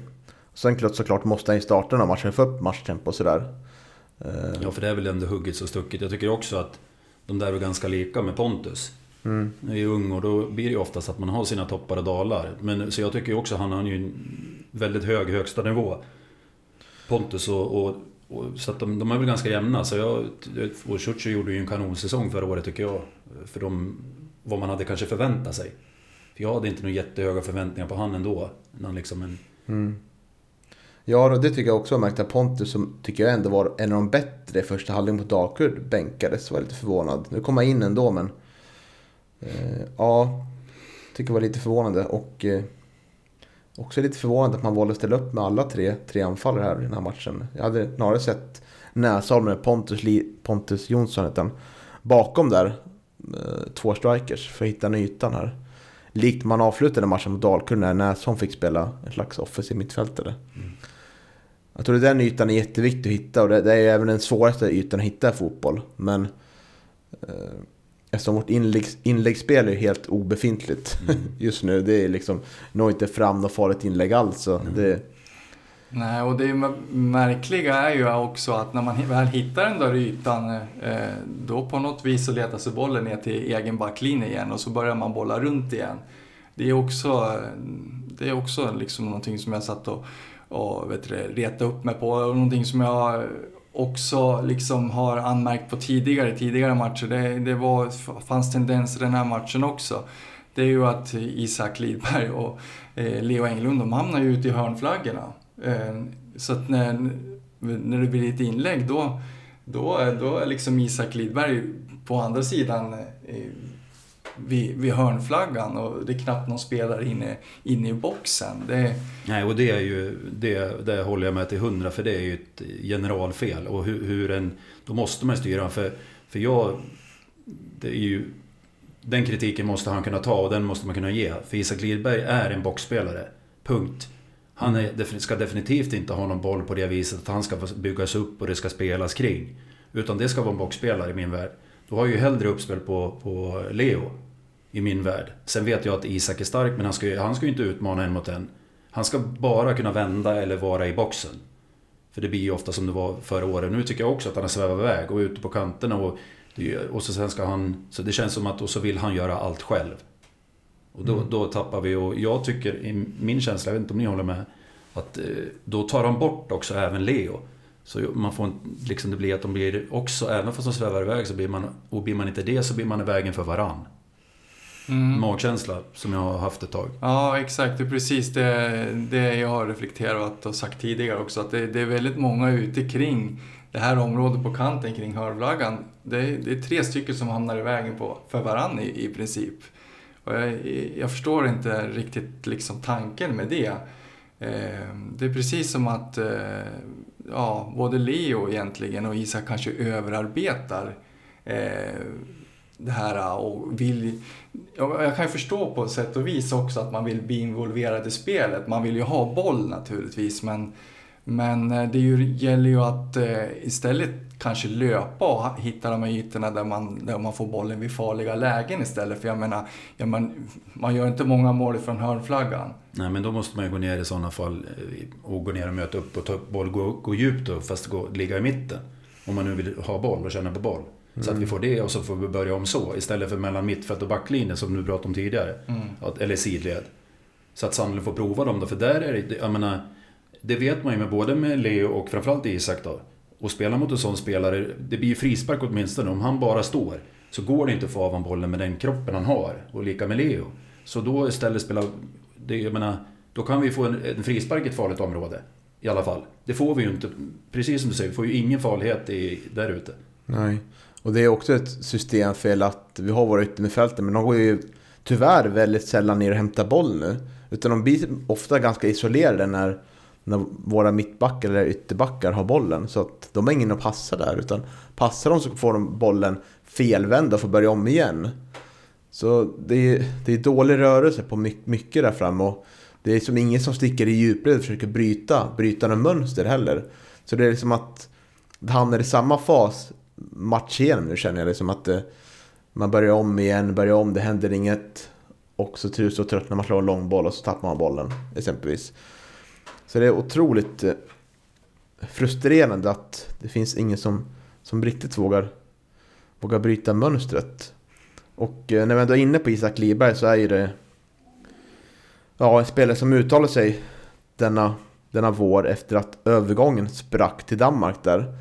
Sen klart, såklart måste han ju starta den matchen, få upp matchtempo och sådär. Eh. Ja, för det är väl ändå hugget så stucket. Jag tycker också att de där är ganska lika med Pontus. Mm. När är ung och då blir det ju oftast att man har sina toppar och dalar. Men, så jag tycker också att han har ju en väldigt hög högsta nivå. Pontus och, och, och så att de, de, är väl ganska jämna. Så jag, och Churchill gjorde ju en kanonsäsong förra året tycker jag. För de, vad man hade kanske förväntat sig. För jag hade inte några jättehöga förväntningar på han ändå. När liksom en, mm. Ja, det tycker jag också. Jag märkte att Pontus, som tycker jag ändå var en av de bättre i första halvlek mot Dalkurd, bänkades. Var lite förvånad. Nu kom han in ändå, men... Eh, ja, tycker jag var lite förvånande. Och eh, också lite förvånande att man valde att ställa upp med alla tre, tre anfallare här i den här matchen. Jag hade snarare sett Näsholm med Pontus, Pontus Jonsson utan bakom där. Eh, två strikers för att hitta en ytan här. Likt man avslutade matchen mot Dalkurd när Näsholm fick spela en slags offensiv mittfältare. Mm. Jag tror att den ytan är jätteviktig att hitta och det, det är även den svåraste ytan att hitta i fotboll. Men eh, eftersom vårt inlägg, inläggsspel är helt obefintligt mm. [LAUGHS] just nu. Det är liksom, når inte fram något farligt inlägg alls. Så mm. det, Nej, och det märkliga är ju också att när man väl hittar den där ytan, eh, då på något vis så letar sig bollen ner till egen backlinje igen och så börjar man bolla runt igen. Det är också, det är också liksom någonting som jag satt och och vet du, reta upp mig på. Och någonting som jag också liksom har anmärkt på tidigare, tidigare matcher. Det, det var, fanns tendenser den här matchen också. Det är ju att Isak Lidberg och eh, Leo Englund, de hamnar ju ute i hörnflaggorna. Eh, så att när, när det blir ett inlägg då, då, då är liksom Isak Lidberg på andra sidan eh, vid, vid hörnflaggan och det är knappt någon spelare inne, inne i boxen. Det... Nej, och det är ju, det, det håller jag med till hundra för det är ju ett generalfel. Och hur, hur en, då måste man styra, för, för jag, det är ju, den kritiken måste han kunna ta och den måste man kunna ge. För Isak Lidberg är en boxspelare. Punkt. Han är, ska definitivt inte ha någon boll på det viset att han ska byggas upp och det ska spelas kring. Utan det ska vara en boxspelare i min värld. Då har jag ju hellre uppspel på, på Leo. I min värld. Sen vet jag att Isak är stark men han ska ju han ska inte utmana en mot en. Han ska bara kunna vända eller vara i boxen. För det blir ju ofta som det var förra året. Nu tycker jag också att han har svävat iväg och är ute på kanterna och, och så sen ska han... Så det känns som att och så vill han göra allt själv. Och då, mm. då tappar vi och jag tycker, i min känsla, jag vet inte om ni håller med, att eh, då tar de bort också även Leo. Så man får liksom, det blir att de blir också, även fast de svävar iväg så blir man, och blir man inte det så blir man i vägen för varann. Mm. Magkänsla som jag har haft ett tag. Ja, exakt. Det är precis det, det jag har reflekterat och sagt tidigare också. Att det, det är väldigt många ute kring det här området på kanten kring hörflaggan. Det, det är tre stycken som hamnar i vägen på, för varann i, i princip. Och jag, jag förstår inte riktigt liksom tanken med det. Eh, det är precis som att eh, ja, både Leo egentligen och Isak kanske överarbetar eh, det här äh, och vill... Jag kan ju förstå på sätt och vis också att man vill bli involverad i spelet. Man vill ju ha boll naturligtvis men, men äh, det ju, gäller ju att äh, istället kanske löpa och hitta de här ytorna där man, där man får bollen vid farliga lägen istället. För jag menar, ja, man, man gör inte många mål från hörnflaggan. Nej, men då måste man ju gå ner i sådana fall eh, och gå ner och möta upp och ta upp boll, gå, gå djupt då, fast gå, ligga i mitten. Om man nu vill ha boll och känna på boll. Så att vi mm. får det och så får vi börja om så. Istället för mellan mittfält och backlinje som du pratade om tidigare. Mm. eller sidled. Så att Sandler får prova dem då, för där är det, jag menar, det vet man ju med både med Leo och framförallt Isak då. Och spela mot en sån spelare, det blir ju frispark åtminstone. Om han bara står så går det inte att få av honom bollen med den kroppen han har. Och lika med Leo. Så då istället spela... Det, jag menar, då kan vi få en, en frispark i ett farligt område. I alla fall. Det får vi ju inte. Precis som du säger, vi får ju ingen farlighet i, där ute. Nej. Och det är också ett systemfel att vi har våra yttermittfältare, men de går ju tyvärr väldigt sällan ner och hämtar boll nu. Utan de blir ofta ganska isolerade när när våra mittbackar eller ytterbackar har bollen. Så att de har ingen att passa där. Utan passar de så får de bollen felvänd och får börja om igen. Så det är, det är dålig rörelse på mycket där framme. Och det är som ingen som sticker i djupled och försöker bryta, bryta något mönster heller. Så det är liksom att det hamnar i samma fas match igenom nu känner jag. Liksom att eh, man börjar om igen, börjar om, det händer inget. Och så trus och trött när man slår en lång boll och så tappar man bollen exempelvis. Så det är otroligt eh, frustrerande att det finns ingen som, som riktigt vågar, vågar bryta mönstret. Och eh, när vi ändå är inne på Isak Liberg så är ju det ja, en spelare som uttalar sig denna, denna vår efter att övergången sprack till Danmark där.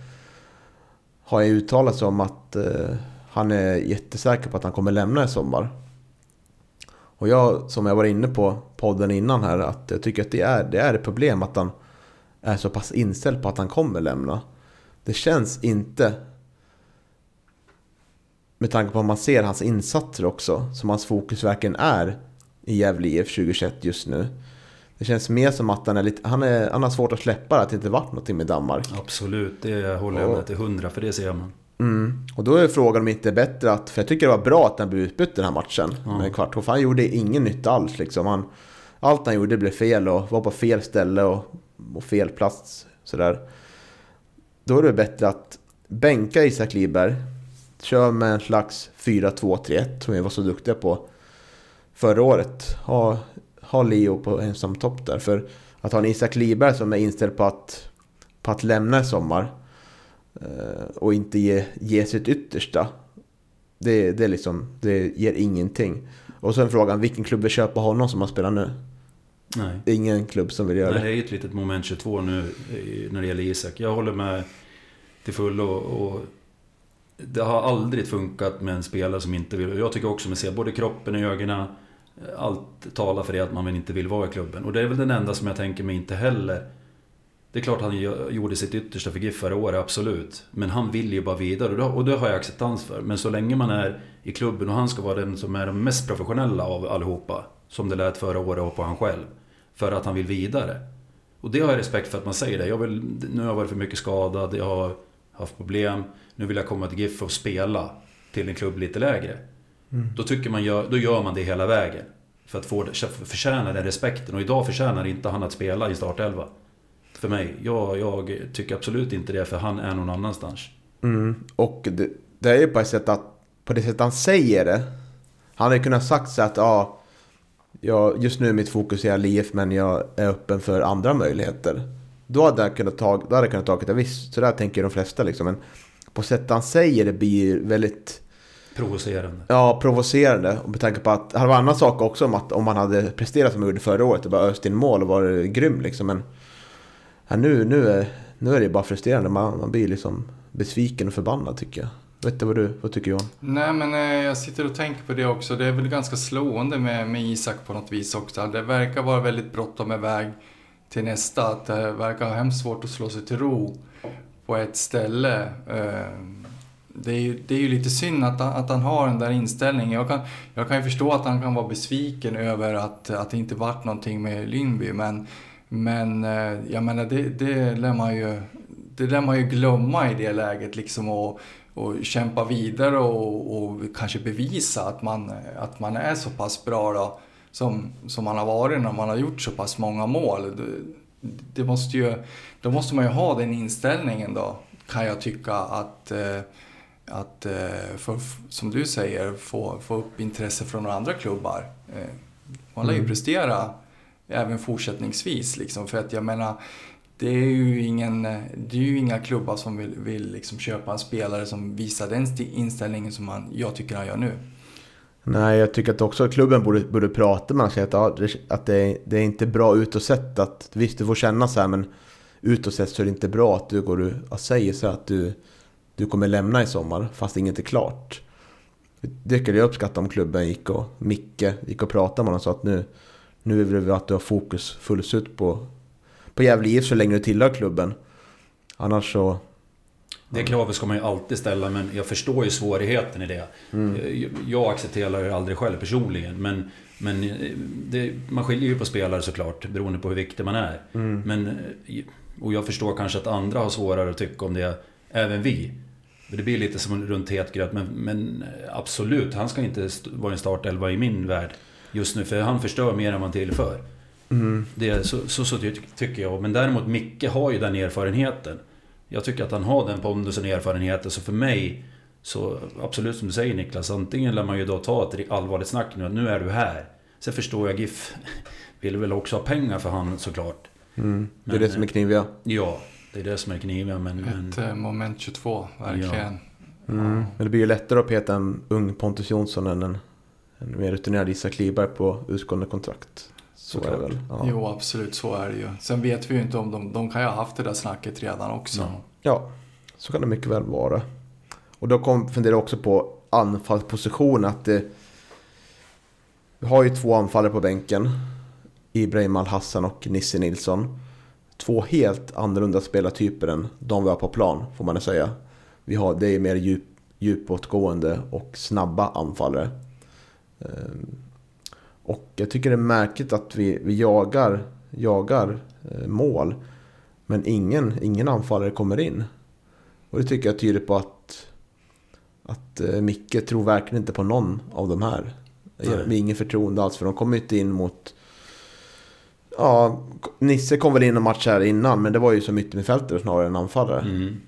Har ju uttalat sig om att eh, han är jättesäker på att han kommer lämna i sommar. Och jag, som jag var inne på podden innan här, att jag tycker att det är, det är ett problem att han är så pass inställd på att han kommer lämna. Det känns inte, med tanke på att man ser hans insatser också, som hans fokus verkligen är i Gävle IF 2021 just nu. Det känns mer som att han, är lite, han, är, han har svårt att släppa att det inte varit någonting med Danmark. Absolut, det håller jag med till hundra, för det ser man. Mm. Och då är frågan om det inte är bättre att, för jag tycker det var bra att han blev utbytt den här matchen ja. med Kvarthoff. Han gjorde ingen nytta alls liksom. Han, allt han gjorde blev fel och var på fel ställe och, och fel plats. Sådär. Då är det bättre att bänka Isak Liberg. Kör med en slags 4-2-3-1 som vi var så duktiga på förra året. Ha, ha Leo på ensam topp där. För att ha en Isak Liberg som är inställd på att, på att lämna i sommar Eh, och inte ge, ge sitt yttersta. Det, det, liksom, det ger ingenting. Och sen frågan, vilken klubb vill köpa honom som han spelar nu? Nej. Det är ingen klubb som vill göra Nej, det. Det är ett litet moment 22 nu när det gäller Isak. Jag håller med till fullo. Och det har aldrig funkat med en spelare som inte vill. Jag tycker också, man ser både kroppen och ögonen. Allt talar för det att man inte vill vara i klubben. Och det är väl den enda som jag tänker mig inte heller Det är klart han gjorde sitt yttersta för GIF förra året, absolut. Men han vill ju bara vidare och det, har jag acceptans för. Men så länge man är i klubben och han ska vara den som är den mest professionella av allihopa. Som det lät förra året och på han själv. För att han vill vidare. Och det har jag respekt för att man säger det. Jag vill, nu har jag varit för mycket skadad, jag har haft problem. Nu vill jag komma till GIF och spela till en klubb lite lägre. Mm. Då, tycker man gör, då gör man det hela vägen. För att få, förtjäna den respekten. Och idag förtjänar inte han att spela i startelva. För mig. Jag, jag tycker absolut inte det, för han är någon annanstans. Mm. Och det, det är ju på ett sätt att, på det sätt han säger det. Han hade kunnat sagt så att ja, jag, just nu är mitt fokus i LIF men jag är öppen för andra möjligheter. Då hade jag kunnat ta, då hade jag kunnat ta det. Visst, så där tänker de flesta liksom. Men på sättet han säger det blir väldigt Provocerande. Ja, provocerande. Och med tanke på att, det var en annan sak också om att om man hade presterat som man gjorde förra året och bara öst in mål och varit grym liksom. Men ja, nu, nu, är, nu är det bara frustrerande. Man, man blir liksom besviken och förbannad tycker jag. Vet du vad, du, vad tycker Johan? Nej men eh, jag sitter och tänker på det också. Det är väl ganska slående med, med Isak på något vis också. Det verkar vara väldigt bråttom med väg till nästa. Att det verkar ha hemskt svårt att slå sig till ro på ett ställe. Eh, det är, ju, det är ju lite synd att, att han har den där inställningen. Jag kan, jag kan ju förstå att han kan vara besviken över att, att det inte vart någonting med Lindby. Men, men eh, jag menar, det, det, lär man ju, det lär man ju glömma i det läget. Liksom, och, och kämpa vidare och, och kanske bevisa att man, att man är så pass bra då, som, som man har varit när man har gjort så pass många mål. Det, det måste ju, då måste man ju ha den inställningen då, kan jag tycka att eh, att, eh, för, som du säger, få, få upp intresse från några andra klubbar. Eh, man lär ju mm. prestera även fortsättningsvis. Liksom, för att jag menar, det är ju, ingen, det är ju inga klubbar som vill, vill liksom köpa en spelare som visar den inställningen som man, jag tycker han gör nu. Nej, jag tycker att också klubben borde, borde prata med honom att, att det, är, det är inte bra utåt sett. Att, visst, du får känna så här, men utåt sett så är det inte bra att du går och säger så här att du du kommer lämna i sommar fast inget är klart. Det skulle jag uppskatta om klubben gick och Micke gick och pratade med honom och sa att nu, nu vill vi att du har fokus fullt ut på, på Gävle IF så länge du tillhör klubben. Annars så... Det kravet ska man ju alltid ställa men jag förstår ju svårigheten i det. Mm. Jag accepterar det aldrig själv personligen men, men det, man skiljer ju på spelare såklart beroende på hur viktig man är. Mm. Men, och jag förstår kanske att andra har svårare att tycka om det, även vi. Det blir lite som runt het gröt, men, men absolut, han ska inte vara en startelva i min värld just nu, för han förstör mer än vad han tillför. Mm. Det, så, så, så tycker jag. Men däremot Micke har ju den erfarenheten. Jag tycker att han har den pondusen och erfarenheten, så för mig så absolut som du säger Niklas, antingen lär man ju då ta ett allvarligt snack nu, att nu är du här. Sen förstår jag GIF [LAUGHS] vill väl också ha pengar för han såklart. Mm. Det är det som är kniviga. Ja, det är det som är kniviga. Men, Ett men... Eh, moment 22, verkligen. Ja. Mm. Men det blir ju lättare att peta en ung Pontus Jonsson än en, en mer rutinerad Isak Liberg på utgående kontrakt. Så Såklart. är det väl. Ja. Jo, absolut så är det ju. Sen vet vi ju inte om de, de kan ju ha haft det där snacket redan också. Ja, ja så kan det mycket väl vara. Och då kom, funderar jag också på anfallsposition. Att det, vi har ju två anfallare på bänken. Ibrahim Al-Hassan och Nisse Nilsson två helt annorlunda spelartyper än de vi har på plan, får man säga. Vi har, det är mer djup, djupåtgående och snabba anfallare. Ehm, och jag tycker det är märkligt att vi, vi jagar, jagar eh, mål, men ingen, ingen anfallare kommer in. Och det tycker jag tyder på att, att eh, Micke tror verkligen inte på någon av de här. Det är ingen förtroende alls, för de kommer inte in mot Ja, Nisse kom väl in och matchade innan, men det var ju som yttermittfältare snarare än anfallare. Mm.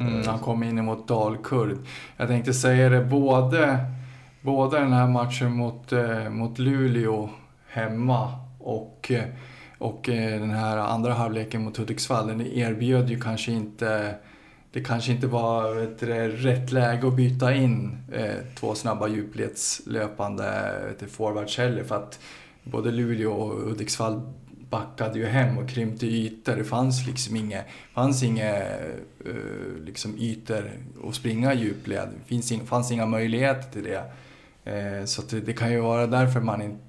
Mm, han kom in mot Dalkurd. Jag tänkte säga det, både, både den här matchen mot, eh, mot Luleå hemma och, eh, och eh, den här andra halvleken mot Hudiksvall, den erbjöd ju kanske inte det kanske inte var ett, rätt läge att byta in eh, två snabba djupledslöpande forwards heller för att både Luleå och Hudiksvall backade ju hem och krympte ytor. Det fanns liksom inga, fanns inga uh, liksom ytor att springa djupled. Det fanns, inga, fanns inga möjligheter till det. Uh, så det, det, kan ju vara därför man inte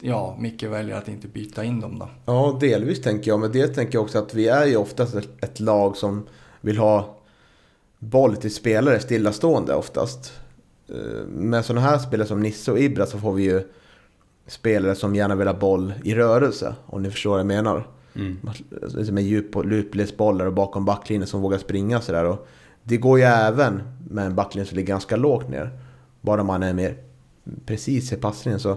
ja, Micke väljer att inte byta in dem då. Ja, delvis tänker jag. Men det tänker jag också att vi är ju oftast ett, ett lag som vill ha boll till spelare stillastående oftast. Eh, med sådana här spelare som Nisse och Ibra så får vi ju spelare som gärna vill ha boll i rörelse. Om ni förstår vad jag menar. Mm. Med djup och djupledsbollar och bakom backlinjen som vågar springa sådär. Det går ju även med en backlinje som ligger ganska lågt ner. Bara man är mer precis i passningen så...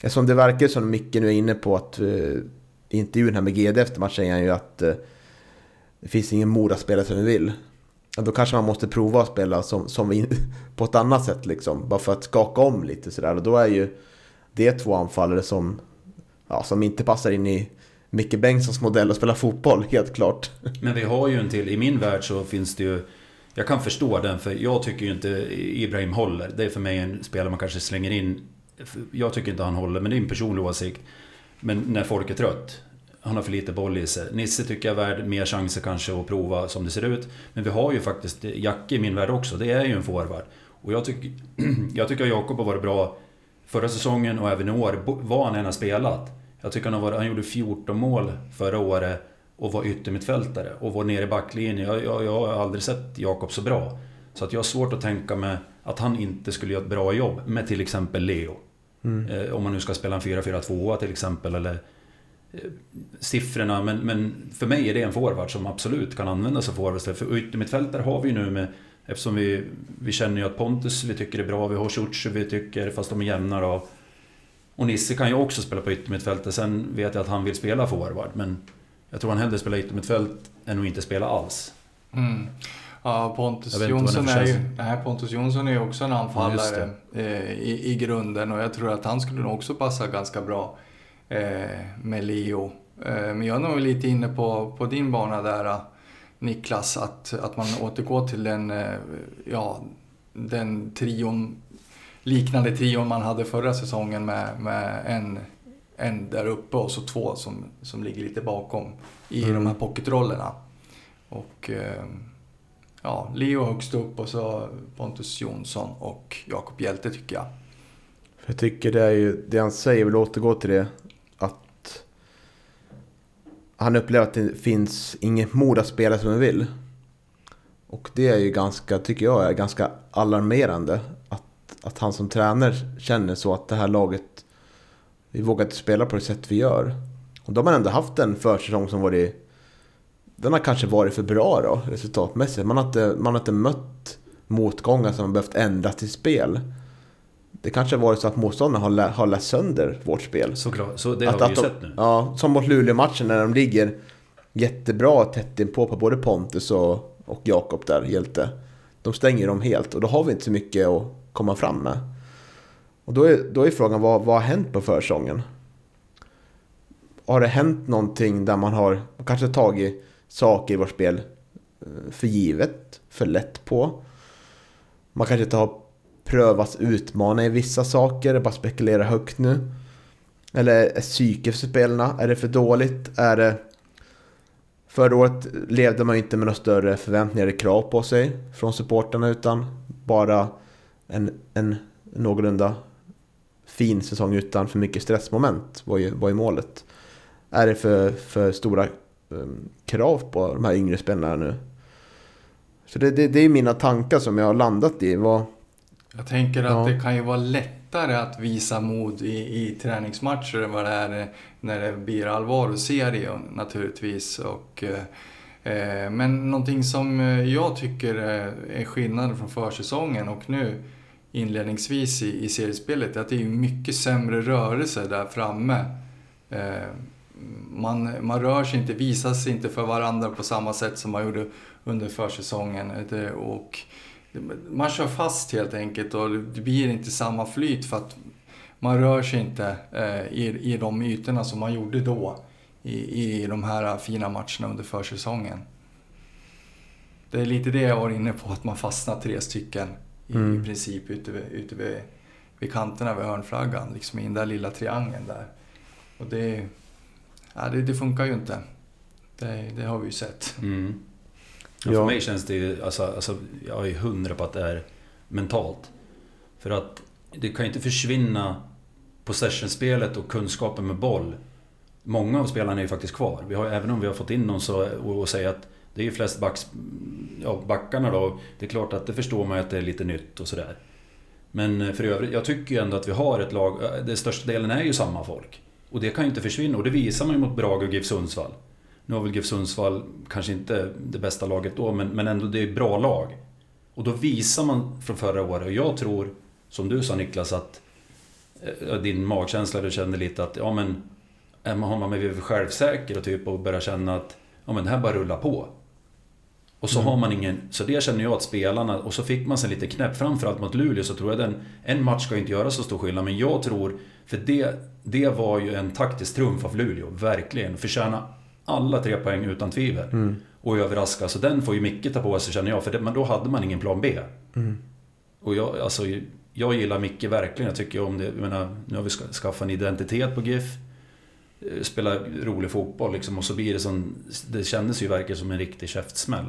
Eftersom det verkar som Micke nu är inne på att uh, intervjun här med GD efter matchen säger han ju att uh, det finns ingen Moda-spelare som vi vill. Då kanske man måste prova att spela som, som vi, [LAUGHS] på ett annat sätt liksom. Bara för att skaka om lite sådär. Och då är ju det är två anfallare som, ja, som inte passar in i Micke Bengtssons modell att spela fotboll, helt klart. Men vi har ju en till, i min värld så finns det ju jag kan förstå den, för jag tycker ju inte Ibrahim håller. Det är för mig en spelare man kanske slänger in. Jag tycker inte han håller, men det är en personlig åsikt. Men när folk är trött. Han har för lite boll i sig. Nisse tycker jag är värd mer chanser kanske att prova som det ser ut. Men vi har ju faktiskt Jacke i min värld också. Det är ju en forward. Och jag tycker, [CLEARS THROAT] jag tycker att Jakob har varit bra förra säsongen och även i år, vad han än har spelat. Jag tycker han, har varit, han gjorde 14 mål förra året och var yttermittfältare och var nere i backlinjen. Jag, jag, jag har aldrig sett Jakob så bra. Så att jag har svårt att tänka mig att han inte skulle göra ett bra jobb med till exempel Leo. Mm. Eh, om man nu ska spela en 4-4-2 till exempel eller eh, siffrorna. Men, men för mig är det en forward som absolut kan användas som forward. För yttermittfältare har vi ju nu med Eftersom vi, vi känner ju att Pontus vi tycker är bra, vi har Ciuci vi tycker, fast de är jämna då. Och Nisse kan ju också spela på yttermittfältet. Sen vet jag att han vill spela forward, men jag tror han hellre spelar yttermittfält än att inte spela alls. Mm. Ja, Pontus Jonsson, är ju, nej, Pontus Jonsson är ju också en anfallare ja, eh, i, i grunden och jag tror att han skulle nog också passa ganska bra eh, med Leo. Eh, men jag är nog lite inne på, på din bana där Niklas, att, att man återgår till den, eh, ja, den trion, liknande trion man hade förra säsongen med, med en, en där uppe och så två som, som ligger lite bakom i mm. de här pocketrollerna. Och eh, ja, Leo högst upp och så Pontus Jonsson och Jakob Hjälte tycker jag. Jag tycker det är ju, det han säger, vill återgå till det, han upplever att det finns inget mod att spela som han vill. Och det är ju ganska, tycker jag, är ganska alarmerande. Att, att han som tränare känner så att det här laget, vi vågar inte spela på det sätt vi gör. Och då har man ändå haft en försäsong som varit, den har kanske varit för bra då, resultatmässigt. Man har inte, man har inte mött motgångar som har behövt ändras till spel det kanske har varit så att motståndarna har, lä har läst sönder vårt spel. Såklart, så det att, har vi ju sett nu. Ja, som mot Luleå-matchen när de ligger jättebra tätt inpå på både Pontus och, och Jakob där, Hjälte. De stänger dem helt och då har vi inte så mycket att komma fram med. Och då är, då är frågan, vad, vad har hänt på försången? Har det hänt någonting där man har kanske tagit saker i vårt spel eh, för givet, för lätt på? Man kanske inte har prövas utmana i vissa saker, bara spekulera högt nu. Eller är psyket för spelarna? Är det för dåligt? Är det... Förra året levde man ju inte med några större förväntningar eller krav på sig från supporterna utan bara en, en någorlunda fin säsong utan för mycket stressmoment var ju, var ju målet. Är det för, för stora um, krav på de här yngre spelarna nu? Så det, det, det är mina tankar som jag har landat i. Vad, jag tänker att ja. det kan ju vara lättare att visa mod i, i träningsmatcher än vad det är när det blir allvar och serie naturligtvis. Och, eh, men någonting som jag tycker är skillnaden från försäsongen och nu inledningsvis i, i seriespelet är att det är mycket sämre rörelse där framme. Eh, man, man rör sig inte, visar sig inte för varandra på samma sätt som man gjorde under försäsongen. Och man kör fast helt enkelt och det blir inte samma flyt för att man rör sig inte eh, i, i de ytorna som man gjorde då i, i de här fina matcherna under försäsongen. Det är lite det jag var inne på, att man fastnar tre stycken i, mm. i princip ute, vid, ute vid, vid kanterna vid hörnflaggan, liksom i den där lilla triangeln där. Och det, ja, det, det funkar ju inte. Det, det har vi ju sett. Mm. Ja, för mig känns det ju, alltså, alltså, jag är hundra på att det är mentalt. För att det kan ju inte försvinna possessionspelet och kunskapen med boll. Många av spelarna är ju faktiskt kvar. Vi har, även om vi har fått in någon så, och, och säga att det är ju flest backs, ja, backarna då. Det är klart att det förstår man ju att det är lite nytt och sådär. Men eh, för övrigt, jag tycker ju ändå att vi har ett lag, eh, det största delen är ju samma folk. Och det kan ju inte försvinna och det visar man ju mot Brage och GIF Sundsvall. Nu har väl GIF Sundsvall kanske inte det bästa laget då, men, men ändå det är bra lag. Och då visar man från förra året, och jag tror, som du sa Niklas, att eh, din magkänsla, du kände lite att, ja men, har man blivit självsäker och typ och börjar känna att, ja men det här bara rullar på. Och så mm. har man ingen, så det känner jag att spelarna, och så fick man sig lite knäpp, framförallt mot Luleå, så tror jag den, en match ska inte göra så stor skillnad, men jag tror, för det, det var ju en taktisk trumf av Luleå, verkligen. Förtjäna alla tre poäng utan tvivel. Mm. Och överraska, så den får ju Micke ta på sig känner jag, för det, men då hade man ingen plan B. Mm. Och jag, alltså, jag gillar Micke verkligen, jag tycker om det, jag menar, nu har vi skaffat en identitet på GIF. Eh, spela rolig fotboll liksom, och så blir det som, det kändes ju verkligen som en riktig käftsmäll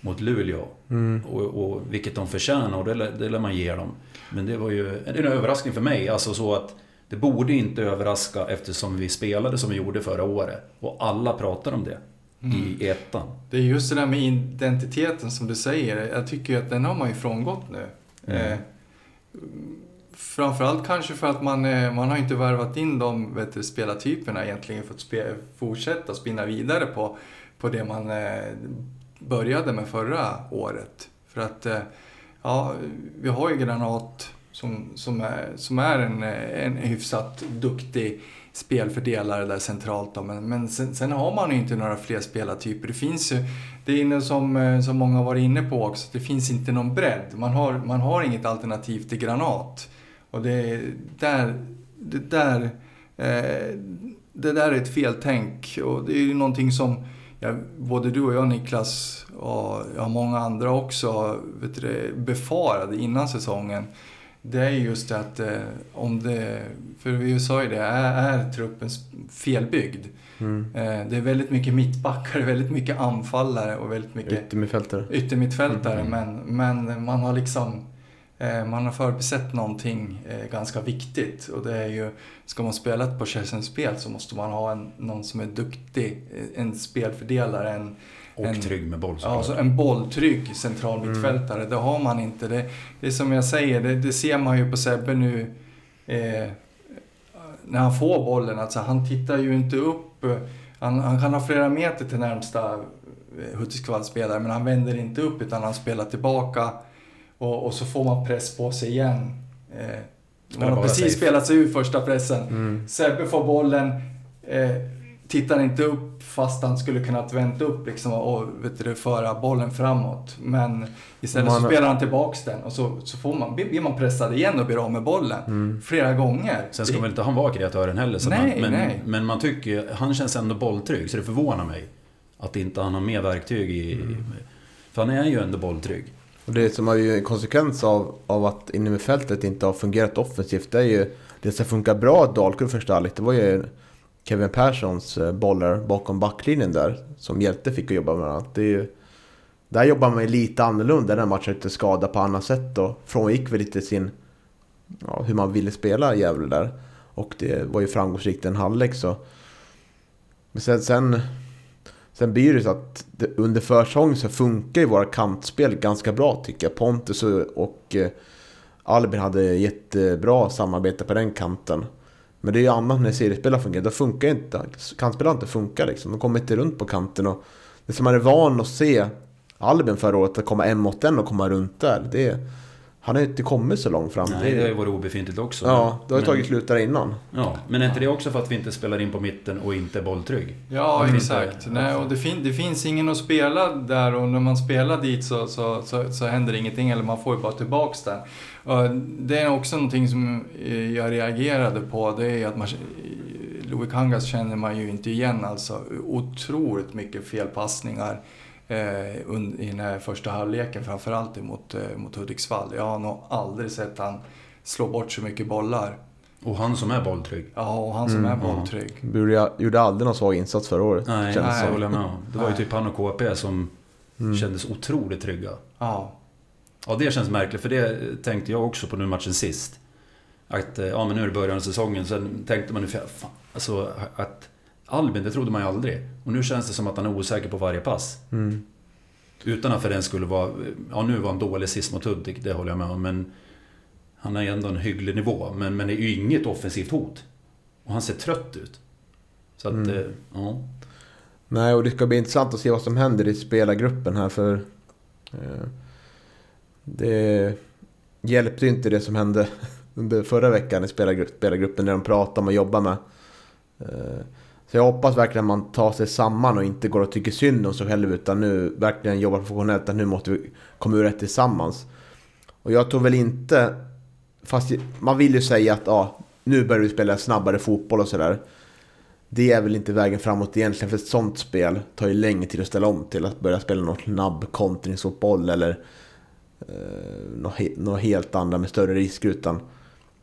mot Luleå. Mm. Och, och, vilket de förtjänar och det, det lär man ge dem. Men det var ju en överraskning för mig. Alltså så att det borde inte överraska eftersom vi spelade som vi gjorde förra året. Och alla pratar om det. Mm. I ettan. Det är just det där med identiteten som du säger. Jag tycker att den har man ju frångått nu. Mm. Eh, framförallt kanske för att man, eh, man har inte värvat in de vet du, spelartyperna egentligen för att spe, fortsätta spinna vidare på, på det man eh, började med förra året. För att, eh, ja, vi har ju Granat som, som är, som är en, en hyfsat duktig spelfördelare där centralt. Då. Men, men sen, sen, har man ju inte några fler spelartyper. Det finns ju, det är som, eh, som många har varit inne på också, det finns inte någon bredd. Man har, man har inget alternativ till Granat. Och det där, det där, eh, det där är ett feltänk. Och det är ju någonting som ja, både du och jag Niklas och ja, många andra också vet du, befarade innan säsongen. Det är just att eh, om det, för vi sa ju det, är, är truppen felbyggd. Mm. Eh, det är väldigt mycket mittbackar, [LAUGHS] väldigt mycket anfallare och väldigt mycket yttermittfältare. yttermittfältare mm. men, men man har liksom Eh, man har förbisett någonting eh, ganska viktigt och det är ju, ska man spela ett possession-spel så måste man ha en, någon som är duktig, eh, en spelfördelare, en och en, trygg med boll Ja, alltså en bolltrygg central mm. mittfältare. Mm. Det har man inte. Det, det är som jag säger, det, det ser man ju på Sebbe nu eh, när han får bollen. Alltså, han tittar ju inte upp. Han, han kan ha flera meter till närmsta Hudiksvall-spelare men han vänder inte upp utan han spelar tillbaka och, och så får man press på sig igen. Eh, man har precis safe. spelat sig ur första pressen. Mm. Sebbe får bollen, eh, tittar inte upp fast han skulle kunnat vänta upp liksom och vet du, föra bollen framåt. Men istället man... så spelar han tillbaks den och så, så får man, blir man pressad igen och blir av med bollen. Mm. Flera gånger. Sen ska det... väl inte han vara kreatören heller. Så nej, man, men, nej. men man tycker han känns ändå bolltrygg så det förvånar mig. Att inte han har mer verktyg i... Mm. För han är ju ändå bolltrygg. Och det som har ju en konsekvens av, av att innermittfältet inte har fungerat offensivt, det är ju det som funkar bra i Dalkurd första halvlek, det var ju Kevin Perssons eh, bollar bakom backlinjen där, som Hjälte fick att jobba med. Det är ju, där jobbar man ju lite annorlunda, den matchen inte skada på annat sätt och frångick väl lite sin, ja, hur man ville spela Gävle där. Och det var ju framgångsrikt en halvlek så. Men sen, sen Sen blir det så att det, under försäsongen så funkar ju våra kantspel ganska bra tycker jag. Pontus och eh, Albin hade jättebra samarbete på den kanten. Men det är ju annat när seriespelare fungerar. Då funkar inte kantspelare inte funkar liksom. De kommer inte runt på kanten. Och det som man är van att se Albin förra året, att komma en mot en och komma runt där. Det, han har inte kommit så långt fram. Nej, det har ju varit obefintligt också. Ja, det har ju tagit slut där innan. Ja, men är inte det också för att vi inte spelar in på mitten och inte är bolltrygg? Ja, exakt. Inte... Nej, och det, fin det, finns ingen att spela där och när man spelar dit så, så, så, så händer ingenting eller man får ju bara tillbaks den. Det är också någonting som jag reagerade på, det är att man, Louis Kangas känner man ju inte igen alltså. Otroligt mycket felpassningar eh, i den här första halvleken, framförallt mot, eh, mot Hudiksvall. Jag har nog aldrig sett han slå bort så mycket bollar. Och han som är bolltrygg. Ja, och han som mm, är bolltrygg. Ja. Gjorde aldrig någon svag insats förra året. Nej, nej det håller jag med om. Det var ju typ han och KP som mm. kändes otroligt trygga. Ja. Ja, det känns märkligt, för det tänkte jag också på nu matchen sist. att eh, ja, men nu är det början av säsongen. Sen tänkte man, fan, alltså att Albin, det trodde man ju aldrig. Och nu känns det som att han är osäker på varje pass. Mm. Utan att för den skulle vara... Ja, nu var han dålig sist mot Hudik, det håller jag med om. Men han ju ändå en hygglig nivå. Men, men det är ju inget offensivt hot. Och han ser trött ut. Så att, Mm. eh, ja. Nej, och det ska bli intressant att se vad som händer i spelargruppen här för... Eh, det hjälpte ju inte det som hände [LAUGHS] under förra veckan i spelargruppen när de pratade om och jobba med. Eh, så jag hoppas verkligen att man tar sig samman och inte går och tycker synd om sig själv utan nu verkligen jobbar professionellt att nu måste vi komma ur det tillsammans. Och jag tror väl inte... Fast man vill ju säga att ja, nu börjar vi spela snabbare fotboll och sådär. Det är väl inte vägen framåt egentligen för ett sånt spel tar ju längre tid att ställa om till att börja spela något snabb kontringsfotboll eller eh, något, helt andra med större risker utan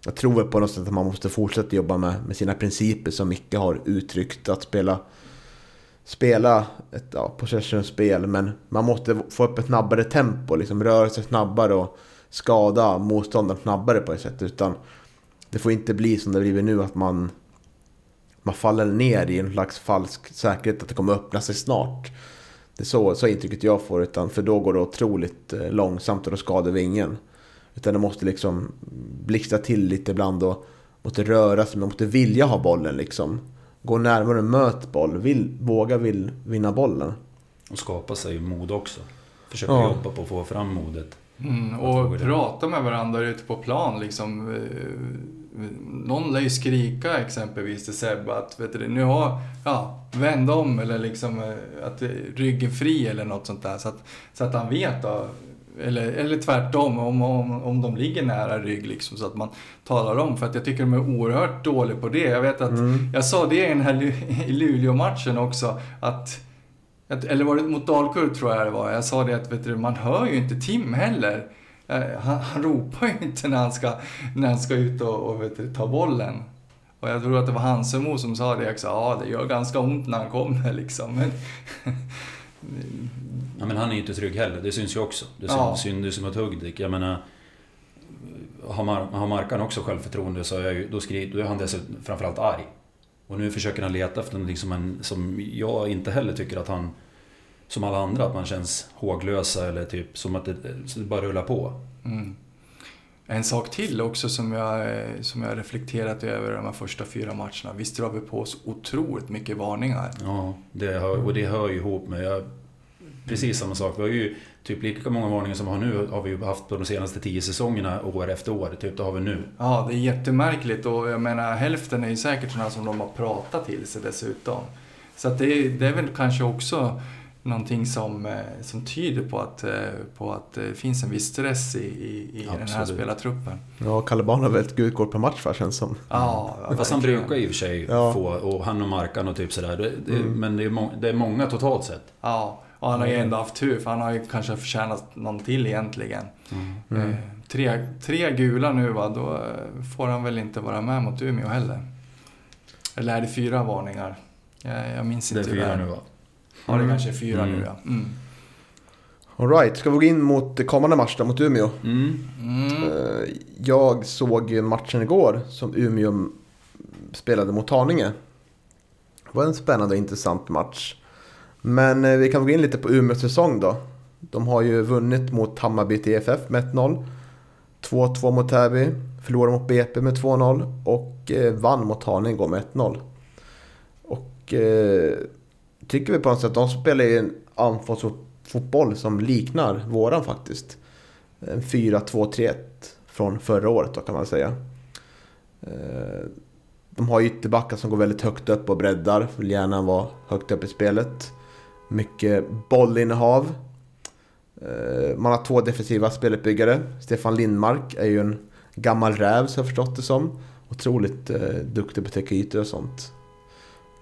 jag tror väl på något sätt att man måste fortsätta jobba med, med sina principer som Micke har uttryckt att spela spela ett ja, possession-spel men man måste få upp ett snabbare tempo, liksom röra sig snabbare och skada motståndaren snabbare på ett sätt utan det får inte bli som det blivit nu att man man faller ner i en slags falsk säkerhet att det kommer öppna sig snart. Det är så, så intrycket jag får, utan för då går det otroligt eh, långsamt och då skadar vi ingen. Utan det måste liksom blixtra till lite ibland och måste röra sig, man måste vilja ha bollen liksom. Gå närmare, möt boll, vill, våga vill vinna bollen. Och skapa sig mod också. Försöka Ja. jobba på att få fram modet. Mm, och prata med varandra ute på plan liksom. eh, Någon lär ju skrika exempelvis till Sebbe att vet du, nu har, ja, vänd om eller liksom eh, att ryggen fri eller något sånt där. Så att, så att han vet då. Eller, eller tvärtom, om, om, om de ligger nära rygg liksom, så att man talar om. För att jag tycker de är oerhört dåliga på det. Jag vet att, Mm. jag sa det i den här i Luleå-matchen också, att- eller var det mot Dalkurd tror jag det var. Jag sa det att vet du, man hör ju inte Tim heller. Eh, Han, han ropar ju inte när han ska, när han ska ut och, och du, ta bollen. Och jag tror att det var Hansemo som sa det också. Ja, det gör ganska ont när han kommer liksom. Men, Ja, men han är ju inte trygg heller, det syns ju också. Det Ja. syns, syns ju mot Hudik. Jag menar... Har, Mar- har Markan också självförtroende så är jag då, skri, då är han dessutom framförallt arg. Och nu försöker han leta efter någonting som, en, som jag inte heller tycker att han... Som alla andra, att man känns håglösa eller typ som att det, det bara rullar på. mm. En sak till också som jag, som jag reflekterat över de här första fyra matcherna. Visst drar vi på oss otroligt mycket varningar. Ja, det hör, och det hör ju ihop med... Jag, precis samma sak. Vi har ju typ lika många varningar som vi har nu har vi ju haft på de senaste tio säsongerna år efter år. Typ det har vi nu. Ja, det är jättemärkligt och jag menar hälften är ju säkert sådana som de har pratat till sig dessutom. Så att det, är, det är väl kanske också någonting som, eh, som tyder på att, eh, på att det finns en viss stress i, i, i den här Absolut. spelartruppen. Ja, Kalle Bahn har väl ett gult kort per match va, känns som. Ja, ja Fast han brukar i och för sig Ja. få, och han och Markan och typ sådär. Det, det, Mm. Men det är, må, det är många totalt sett. Ja, och han har ju ändå haft tur för han har ju kanske förtjänat någon till egentligen. Mm. Eh, tre, tre gula nu va, då eh, får han väl inte vara med mot Umeå heller. Eller är det fyra varningar? Jag, jag minns Det är inte. fyra nu va? Ja, det Mm. kanske är fyra Mm. nu ja. Mm. Alright, ska vi gå in mot kommande match då, mot Umeå? Mm. Mm. Eh, Jag såg matchen igår som Umeå spelade mot Haninge. Det var en spännande och intressant match. Men eh, vi kan gå in lite på Umeås säsong då. De har ju vunnit mot Hammarby TFF med 1-0. 2-2 mot Täby. Förlorade mot BP med 2-0. Och eh, vann mot Haninge igår med 1-0. Och eh, tycker vi på något sätt, att de spelar ju en anfallsfotboll som liknar våran faktiskt. En 4-2-3-1 från förra året då kan man säga. Eh, De har ytterbackar som går väldigt högt upp och breddar. Vill gärna vara högt upp i spelet. Mycket bollinnehav. Eh, man har två defensiva speluppbyggare. Stefan Lindmark är ju en gammal räv så jag förstått det som. Otroligt eh, duktig på att täcka ytor och sånt.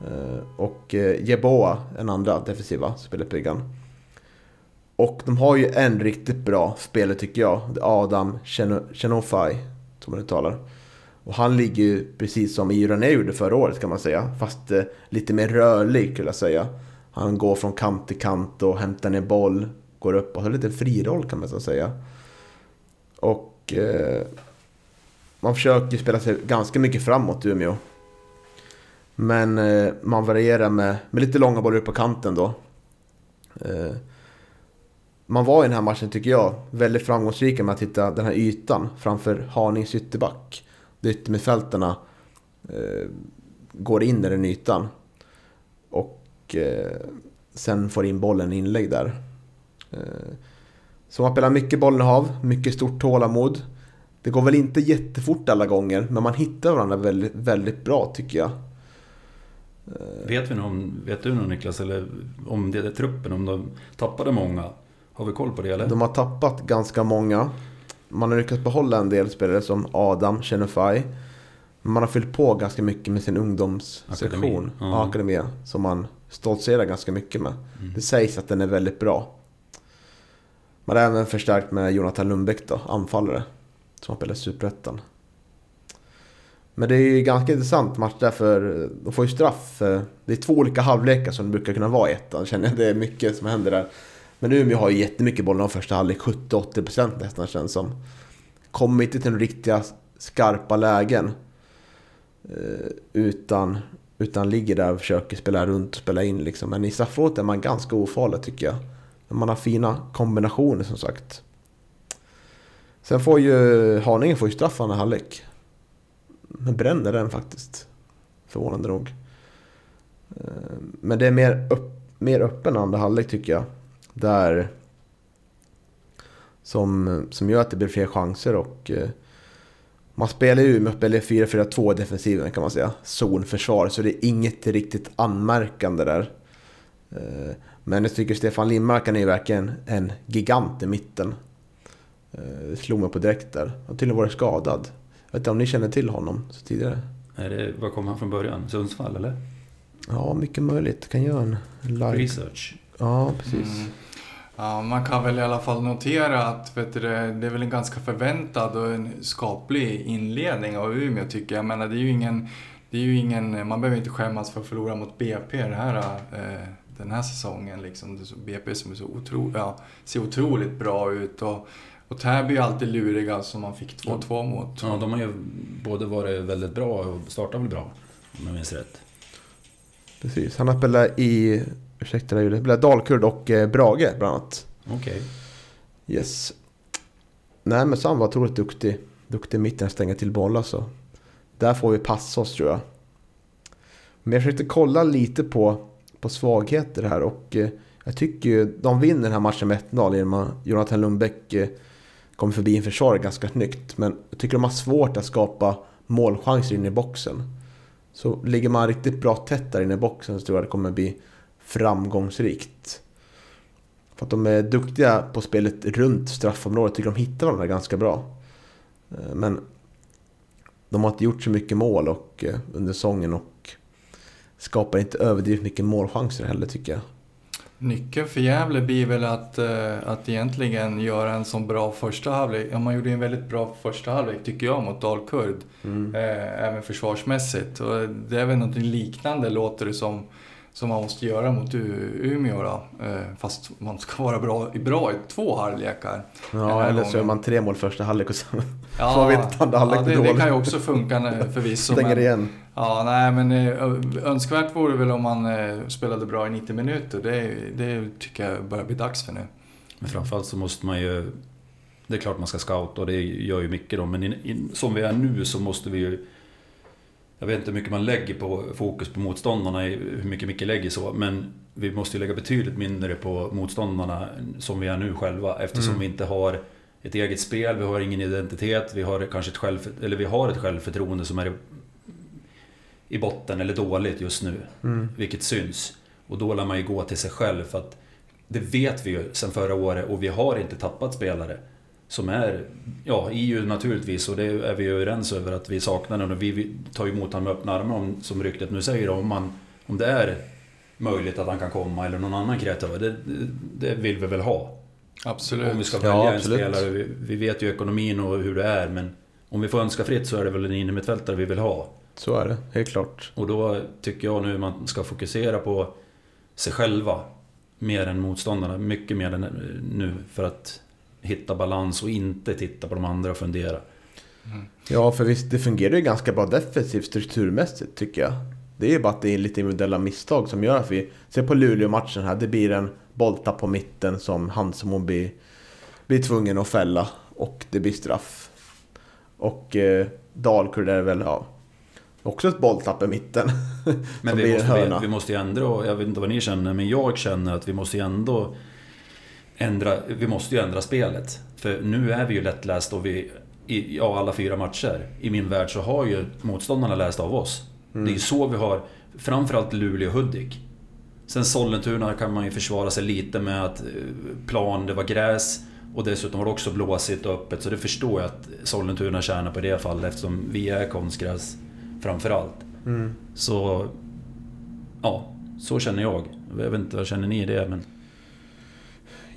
Eh, och eh, Jeboa, en andra defensiva speluppbyggaren. Och de har ju en riktigt bra spelare tycker jag. Adam Chenofai, som man uttalar. Och han ligger ju precis som Ironé gjorde förra året kan man säga. Fast eh, lite mer rörlig skulle jag säga. Han går från kant till kant och hämtar ner boll. Går upp och har lite friroll kan man så säga. Och eh, man försöker spela sig ganska mycket framåt Umeå. Men eh, man varierar med, med lite långa bollar upp på kanten då. Eh, man var i den här matchen, tycker jag, väldigt framgångsrika med att hitta den här ytan framför Hanings ytterback. Där yttermittfältarna eh, går in i den ytan. Och eh, sen får in bollen i inlägg där. Eh, så man spelar mycket bollinnehav, mycket stort tålamod. Det går väl inte jättefort alla gånger, men man hittar varandra väldigt, väldigt bra tycker jag. Vet, vi någon, vet du någon Niklas, eller om det är truppen, om de tappade många? Har vi koll på det eller? De har tappat ganska många. Man har lyckats behålla en del spelare som Adam Chenefai. Men man har fyllt på ganska mycket med sin ungdomssektion, Akademi. ja. Ja. akademi, som man stoltserar ganska mycket med. Mm. Det sägs att den är väldigt bra. Man har även förstärkt med Jonathan Lundbäck då, anfallare. Som har spelat i Superettan. Men det är ju ganska intressant match därför de får ju straff. Det är två olika halvlekar som det brukar kunna vara i ettan. Känner jag. Det är mycket som händer där. Men Umeå har ju jättemycket bollen av första halvlek. 70-80% nästan känns som. Kommer inte till några riktiga skarpa lägen. eh, Utan, utan ligger där och försöker spela runt och spela in liksom. Men i straffområdet är man ganska ofarlig tycker jag. Men man har fina kombinationer som sagt. Sen får ju Haninge får ju straff andra halvlek. Men bränner den faktiskt. Förvånande nog. Eh, men det är mer, upp, mer öppen andra halvlek tycker jag. Där som, som gör att det blir fler chanser och eh, man spelar ju med spelar 4-4-2 i defensiven kan man säga. Zonförsvar, så det är inget riktigt anmärkande där. Eh, Men jag tycker Stefan Lindmark han är ju verkligen en gigant i mitten. Eh, Det slog mig på direkt där. Han har till och med varit skadad. Jag vet inte om ni känner till honom så tidigare? Är det, var kom han från början? Sundsvall eller? Ja, mycket möjligt. Kan göra en live. Research? Ja, precis. Mm. Ja, man kan väl i alla fall notera att vet du, det är väl en ganska förväntad och en skaplig inledning av Umeå tycker jag. Jag menar, det är ju ingen, det är ju ingen, man behöver inte skämmas för att förlora mot BP det här, eh, den här säsongen. Liksom. BP som är så otro, ja, ser otroligt bra ut. Och, och Täby är alltid luriga som man fick 2-2 mot. Ja, de har ju både varit väldigt bra och startat väl bra. Om jag minns rätt. Precis. Han har spelat i, ursäkta det, spelat Dalkurd och eh, Brage bland annat. Okej. Yes. Nej men så han var otroligt duktig. Duktig mitten att stänga till bollar så. Där får vi passa oss tror jag. Men jag försökte kolla lite på, på svagheter här och eh, jag tycker ju de vinner den här matchen med 1-0 genom att Jonathan Lundbäck eh, kommer förbi en försvarare ganska snyggt. Men jag tycker de har svårt att skapa målchanser inne i boxen. Så ligger man riktigt bra tätt där inne i boxen så tror jag det kommer bli framgångsrikt. För att de är duktiga på spelet runt straffområdet. Tycker de hittar varandra ganska bra. Eh, Men de har inte gjort så mycket mål och, eh, under säsongen och skapar inte överdrivet mycket målchanser heller tycker jag. Nyckeln för Gävle blir väl att, eh, att egentligen göra en så bra första halvlek. Ja, man gjorde en väldigt bra första halvlek tycker jag mot Dalkurd. Eh, även försvarsmässigt. Och det är väl något liknande låter det som, som man måste göra mot U- Umeå då. Eh, fast man ska vara bra, bra i två halvlekar. Ja, eller så gör man tre mål första halvlek och sen Så man vet att andra halvlek ja, det, det kan ju också funka förvisso. stänger men- igen. Ja, nej men eh, önskvärt vore väl om man eh, spelade bra i 90 minuter. Det, det tycker jag börjar bli dags för nu. Men framförallt så måste man ju... Det är klart man ska scouta och det gör ju mycket då, men in, in, som vi är nu så måste vi ju... Jag vet inte hur mycket man lägger på fokus på motståndarna, hur mycket Micke lägger så, men vi måste ju lägga betydligt mindre på motståndarna som vi är nu själva eftersom Mm. vi inte har ett eget spel, vi har ingen identitet, vi har kanske ett, själv, eller vi har ett självförtroende som är i, botten eller dåligt just nu. Mm. Vilket syns. Och då lär man ju gå till sig själv för att det vet vi ju sen förra året och vi har inte tappat spelare. Som är, ja, EU naturligtvis och det är vi ju överens över att vi saknar den och vi tar emot honom med öppna armar om, som ryktet nu säger om, man, om det är möjligt att han kan komma eller någon annan kreatör. Det, det, det vill vi väl ha. Absolut. Om vi ska Ja, välja en absolut. spelare. Vi, vi vet ju ekonomin och hur det är men om vi får önska fritt så är det väl en innermittfältare vi vill ha. Så är det, helt klart. Och då tycker jag nu man ska fokusera på sig själva mer än motståndarna. Mycket mer än nu för att hitta balans och inte titta på de andra och fundera. Ja, för visst, det fungerar ju ganska bra defensivt strukturmässigt tycker jag. Det är ju bara att det är lite individuella misstag som gör att vi... Se på Luleå-matchen här, det blir en bolltapp på mitten som Hansemo blir, blir tvungen att fälla. Och det blir straff. Och eh, Dalkurd är väl, ja... Också ett bolltapp i mitten. Men [LAUGHS] vi måste, vi, vi måste ju ändå, jag vet inte vad ni känner, men jag känner att vi måste ju ändå ändra, vi måste ju ändra spelet. För nu är vi ju lättläst och vi, i ja, alla fyra matcher, i min värld så har ju motståndarna läst av oss. Det är ju så vi har, framförallt Luleå och Hudik. Sen Sollentuna kan man ju försvara sig lite med att eh, plan, det var gräs och dessutom var det också blåsigt och öppet. Så det förstår jag att Sollentuna tjänar på det fallet eftersom vi är konstgräs framförallt. Mm. Så... Ja, så känner jag. Jag vet inte, vad känner ni i det? Men...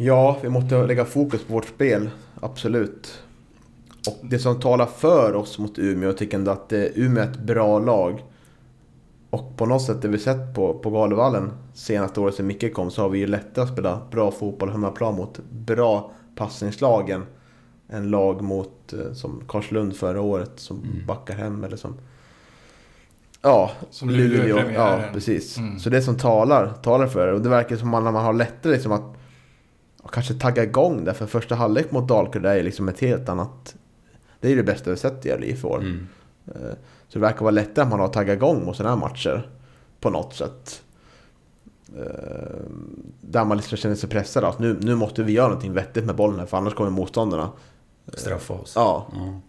Ja, vi måste lägga fokus på vårt spel. Absolut. Och det som talar för oss mot Umeå, jag tycker ändå att Umeå är ett bra lag. Och på något sätt det vi sett på, på Galevallen senaste året sedan Micke kom så har vi ju lättare att spela bra fotboll hemmaplan mot bra passningslagen än lag mot eh, som Karlslund förra året som Mm. backar hem eller som Ja, Som Luleå Ja, precis. Mm. Så det som talar, talar för det. Och det verkar som att man har lättare liksom att ja, kanske tagga igång där. För första halvlek mot Dalkurd är liksom ett helt annat... Det är ju det bästa vi sett i LIF i år. Mm. Eh, Så det verkar vara lättare att man har taggat igång mot sådana här matcher. På något sätt. Eh, Där man liksom känner sig pressad att nu, nu måste vi göra någonting vettigt med bollen här för annars kommer motståndarna. Straffa oss. Ja. Mm.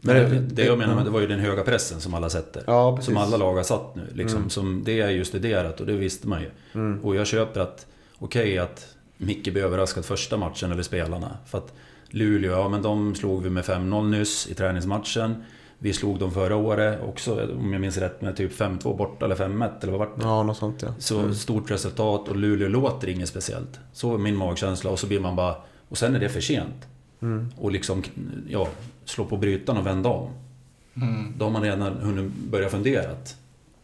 Men det, det- det jag menar med det var ju den höga pressen som alla sätter. Ja, som alla lag har satt nu. Liksom, Mm. som det är ju studerat och det visste man ju. Mm. Och jag köper att, okej att Micke blir överraskad första matchen eller spelarna. För att Luleå, ja men de slog vi med 5-0 nyss i träningsmatchen. Vi slog dem förra året också, om jag minns rätt, med typ 5-2 borta eller 5-1 eller vad var det? Ja, något sånt ja. Så stort resultat och Luleå låter inget speciellt. Så är min magkänsla och så blir man bara... Och sen är det för sent. Mm. Och liksom, ja, slå på brytaren och vända om. Mm. Då har man redan hunnit börja funderat.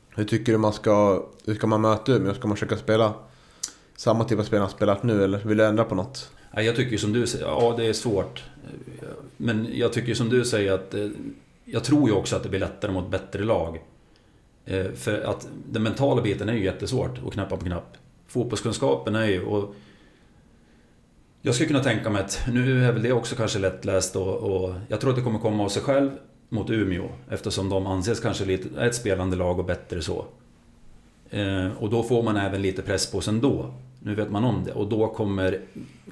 Hur tycker du man ska... Hur ska man möta Umeå? Ska man försöka spela samma typ av spel han spelat nu eller vill du ändra på något? Jag tycker som du säger, ja det är svårt. Men jag tycker som du säger att... Eh, jag tror ju också att det blir lättare mot bättre lag. Eh, för att den mentala biten är ju jättesvårt att knappa på knapp. Fotbollskunskapen är ju... Och jag skulle kunna tänka mig att nu är väl det också kanske lättläst och, och jag tror att det kommer komma av sig själv mot Umeå eftersom de anses kanske lite, är ett spelande lag och bättre så. Eh, och då får man även lite press på sig ändå. Nu vet man om det och då kommer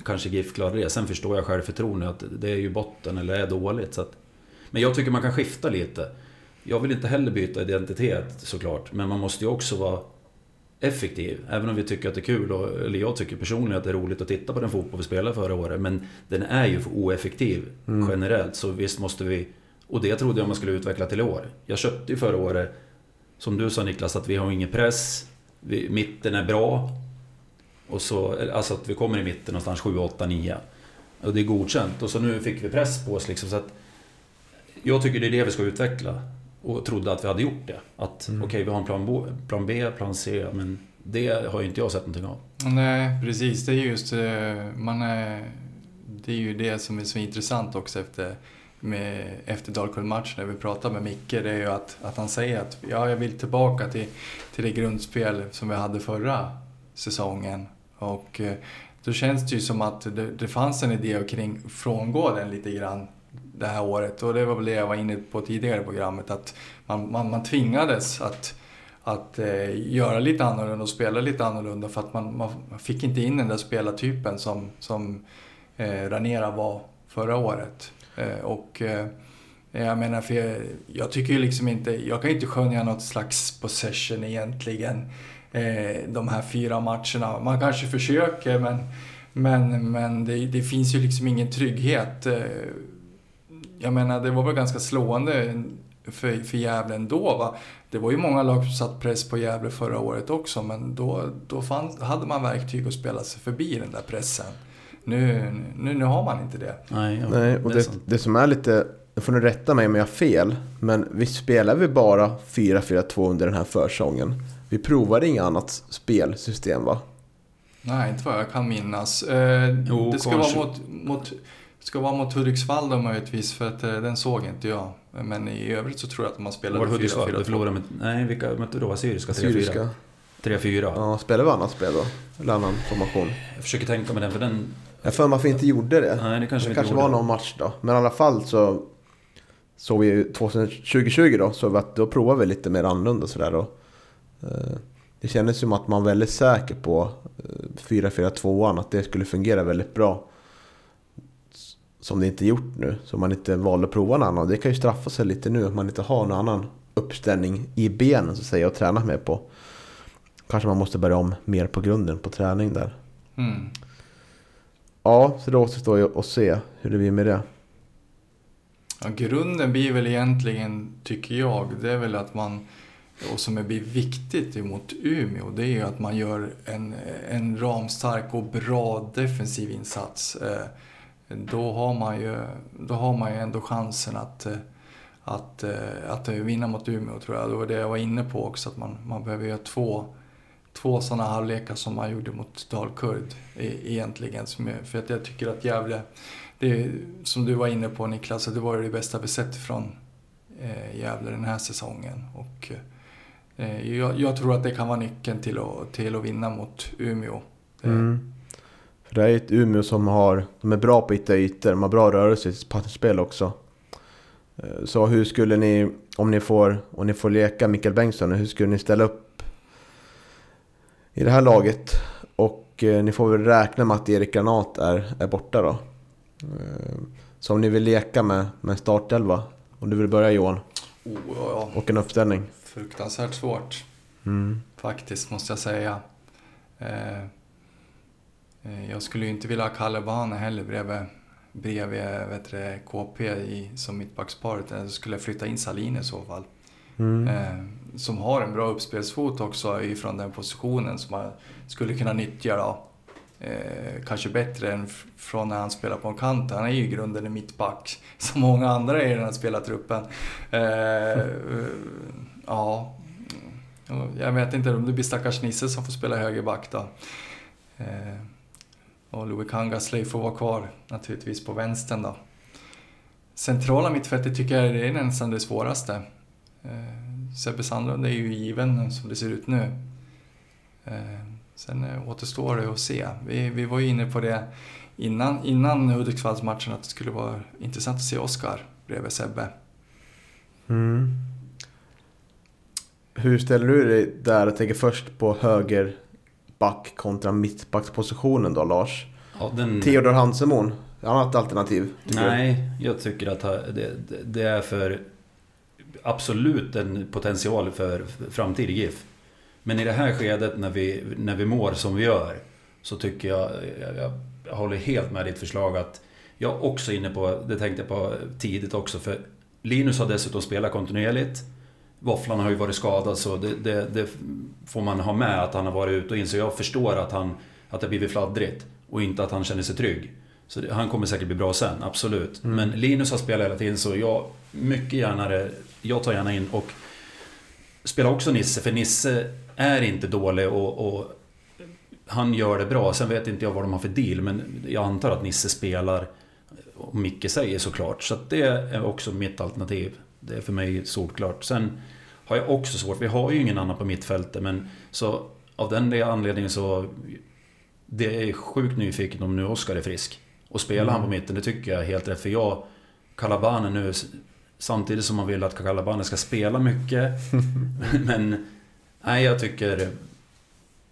kanske GIF klara det. Sen förstår jag självförtroende att det är ju botten eller är dåligt. Så att, men jag tycker man kan skifta lite. Jag vill inte heller byta identitet såklart, men man måste ju också vara effektiv. Även om vi tycker att det är kul, och, eller jag tycker personligen att det är roligt att titta på den fotboll vi spelade förra året. Men den är ju för oeffektiv generellt, så visst måste vi... Och det trodde jag man skulle utveckla till i år. Jag köpte ju förra året, som du sa Niklas, att vi har ingen press. Vi, mitten är bra. Och så, alltså att vi kommer i mitten någonstans 7, 8, 9. Och det är godkänt. Och så nu fick vi press på oss liksom. Så att jag tycker det är det vi ska utveckla. Och trodde att vi hade gjort det. Att okej, vi har en plan, B, plan B, plan C. Men det har ju inte jag sett någonting av. Nej, precis. Det är just... eh, Man är, det är ju det som är så intressant också efter, med, efter Dalkurd-matchen när vi pratar med Micke. Det är ju att, att han säger att ja, jag vill tillbaka till, till det grundspel som vi hade förra säsongen. Och eh, då känns det ju som att det, det fanns en idé kring frångå den lite grann det här året. Och det var väl det jag var inne på tidigare i programmet. Att man, man, man tvingades att att eh, göra lite annorlunda och spela lite annorlunda för att man, man fick inte in den där spelartypen som, som eh, Ranera var förra året. Eh, och eh, jag menar, för jag, jag tycker ju liksom inte, jag kan ju inte skönja något slags possession egentligen eh, de här fyra matcherna. Man kanske försöker men, men, men det, det finns ju liksom ingen trygghet. Eh, jag menar, det var väl ganska slående för, för Gävle ändå. Va? Det var ju många lag som satt press på Gävle förra året också, men då, då fanns, hade man verktyg att spela sig förbi den där pressen. Nu, nu, nu har man inte det. Nej, ja, Nej, och det det som är lite... Nu får ni rätta mig om jag har fel. Men vi spelar vi bara 4-4-2 under den här försången. Vi provade inget annat spelsystem va? Nej, inte vad jag kan minnas. Eh, Jo, det ska kanske. vara mot, mot Ska vara mot Hudiksvall då möjligtvis, för att eh, den såg inte jag. Men i övrigt så tror jag att man Var spelade det Hudiksvall? 4-4-2. Du förlorade med... Nej, vilka mötte du då? Assyriska? 3-4? Assyriska. 3-4. Ja, spelade vi annat spel då? Eller annan formation? Jag försöker tänka mig den, för den... Jag för mig att vi inte gjorde det. Nej, det kanske det vi kanske var någon match då. Men i alla fall så såg vi ju 2020 då, så att då provade vi lite mer annorlunda sådär. Och, eh, det kändes som att man var väldigt säker på eh, 4-4-2an, att det skulle fungera väldigt bra. Som det inte gjort nu, så man inte valde att prova en annan. Det kan ju straffa sig lite nu att man inte har någon annan uppställning i benen så att säga att träna med på. Kanske man måste börja om mer på grunden på träning där. Mm. Ja, så det återstår ju att se hur det blir med det. Ja, grunden blir väl egentligen, tycker jag, det är väl att man, och som blir viktigt emot Umeå, det är ju att man gör en, en ramstark och bra defensiv insats. Eh, då har man ju, då har man ju ändå chansen att, eh, att, eh, att vinna mot Umeå, tror jag. Det var det jag var inne på också, att man, man behöver göra två, två sådana halvlekar som man gjorde mot Dalkurd e, egentligen. För att jag tycker att Gävle det som du var inne på Niklas, det var det bästa vi sett från Gävle den här säsongen. Och, jag, jag tror att det kan vara nyckeln till att, till att vinna mot Umeå. Det- Mm. För det är ett Umeå som har, de är bra på att hitta ytor, de har bra rörelse i sitt passningsspel också. Eh, Så hur skulle ni, om ni får, om ni får leka Mikael Bengtsson, hur skulle ni ställa upp i det här laget? Och eh, ni får väl räkna med att Erik Granat är, är borta då. Eh, Så om ni vill leka med, med startelva, om du vill börja Johan, Oh, ja, och en uppställning. Fruktansvärt svårt Mm. faktiskt, måste jag säga. Eh, eh, jag skulle ju inte vilja ha Kalle Bane heller bredvid, bredvid vet du, KP i, som mittbacksparet. Jag skulle flytta in Salin i så fall. Mm. Eh, som har en bra uppspelsfot också ifrån den positionen som man skulle kunna nyttja då. Eh, kanske bättre än från när han spelar på en kant. Han är ju i grunden en mittback, [LAUGHS] som många andra i den här spelartruppen. Eh, eh, [LAUGHS] ja, jag vet inte om det blir stackars Nisse som får spela högerback då. Eh, och Louis Kangasley får vara kvar naturligtvis på vänstern då. Centrala mittfältet tycker jag är nästan det svåraste. Eh, Sebbe Sandlund är ju given som det ser ut nu. Eh, sen återstår det att se. Vi, vi var ju inne på det innan, innan Hudiksvallsmatchen att det skulle vara intressant att se Oskar bredvid Sebbe. Mm. Hur ställer du dig där? Jag tänker först på högerback kontra mittbackspositionen då, Lars. Ja, den... Theodor Hansemon, annat alternativ? tycker du? Nej, jag tycker att det, det- är för absolut en potential för framtid i GIF. Men i det här skedet när vi, när vi mår som vi gör så tycker jag, jag, jag håller helt med ditt förslag att jag är också inne på, det tänkte jag på tidigt också, för Linus har dessutom spelat kontinuerligt. Våfflan har ju varit skadad så det, det, det får man ha med att han har varit ute och in. Så jag förstår att, han, att det har blivit fladdrigt och inte att han känner sig trygg. Så det, han kommer säkert bli bra sen, absolut. Mm. Men Linus har spelat hela tiden så jag mycket gärna, jag tar gärna in och spelar också Nisse, för Nisse är inte dålig och, och han gör det bra. Sen vet inte jag vad de har för deal, men jag antar att Nisse spelar och Micke säger såklart. Så det är också mitt alternativ. Det är för mig solklart. Sen har jag också svårt, vi har ju ingen annan på mittfältet, men så av den anledningen så det är sjukt nyfiken om nu Oskar är frisk. Och spelar han på mitten, det tycker jag är helt rätt. För jag, Kalabanen nu, samtidigt som man vill att Kalabanen ska spela mycket. [LAUGHS] men nej, jag tycker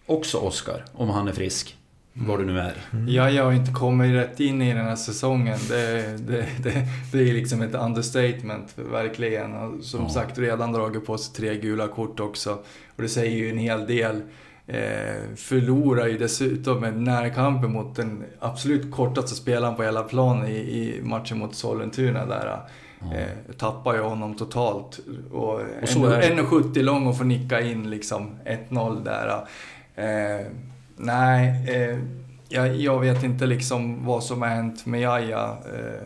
också Oskar, om han är frisk. Vad det nu är. Ja, jag har inte kommit rätt in i den här säsongen. Det, det, det, det är liksom ett understatement, verkligen. Och som Ja. sagt, redan dragit på sig tre gula kort också. Och det säger ju en hel del. Eh, förlorar ju dessutom en närkamp mot den absolut kortaste spelaren på hela planen i, i matchen mot Sollentuna där. Ja. Eh, tappar ju honom totalt. Och, Och så är det. 1,70 lång och får nicka in liksom 1-0 där. Eh, nej, eh, jag, jag vet inte liksom vad som har hänt med Jaja. Eh,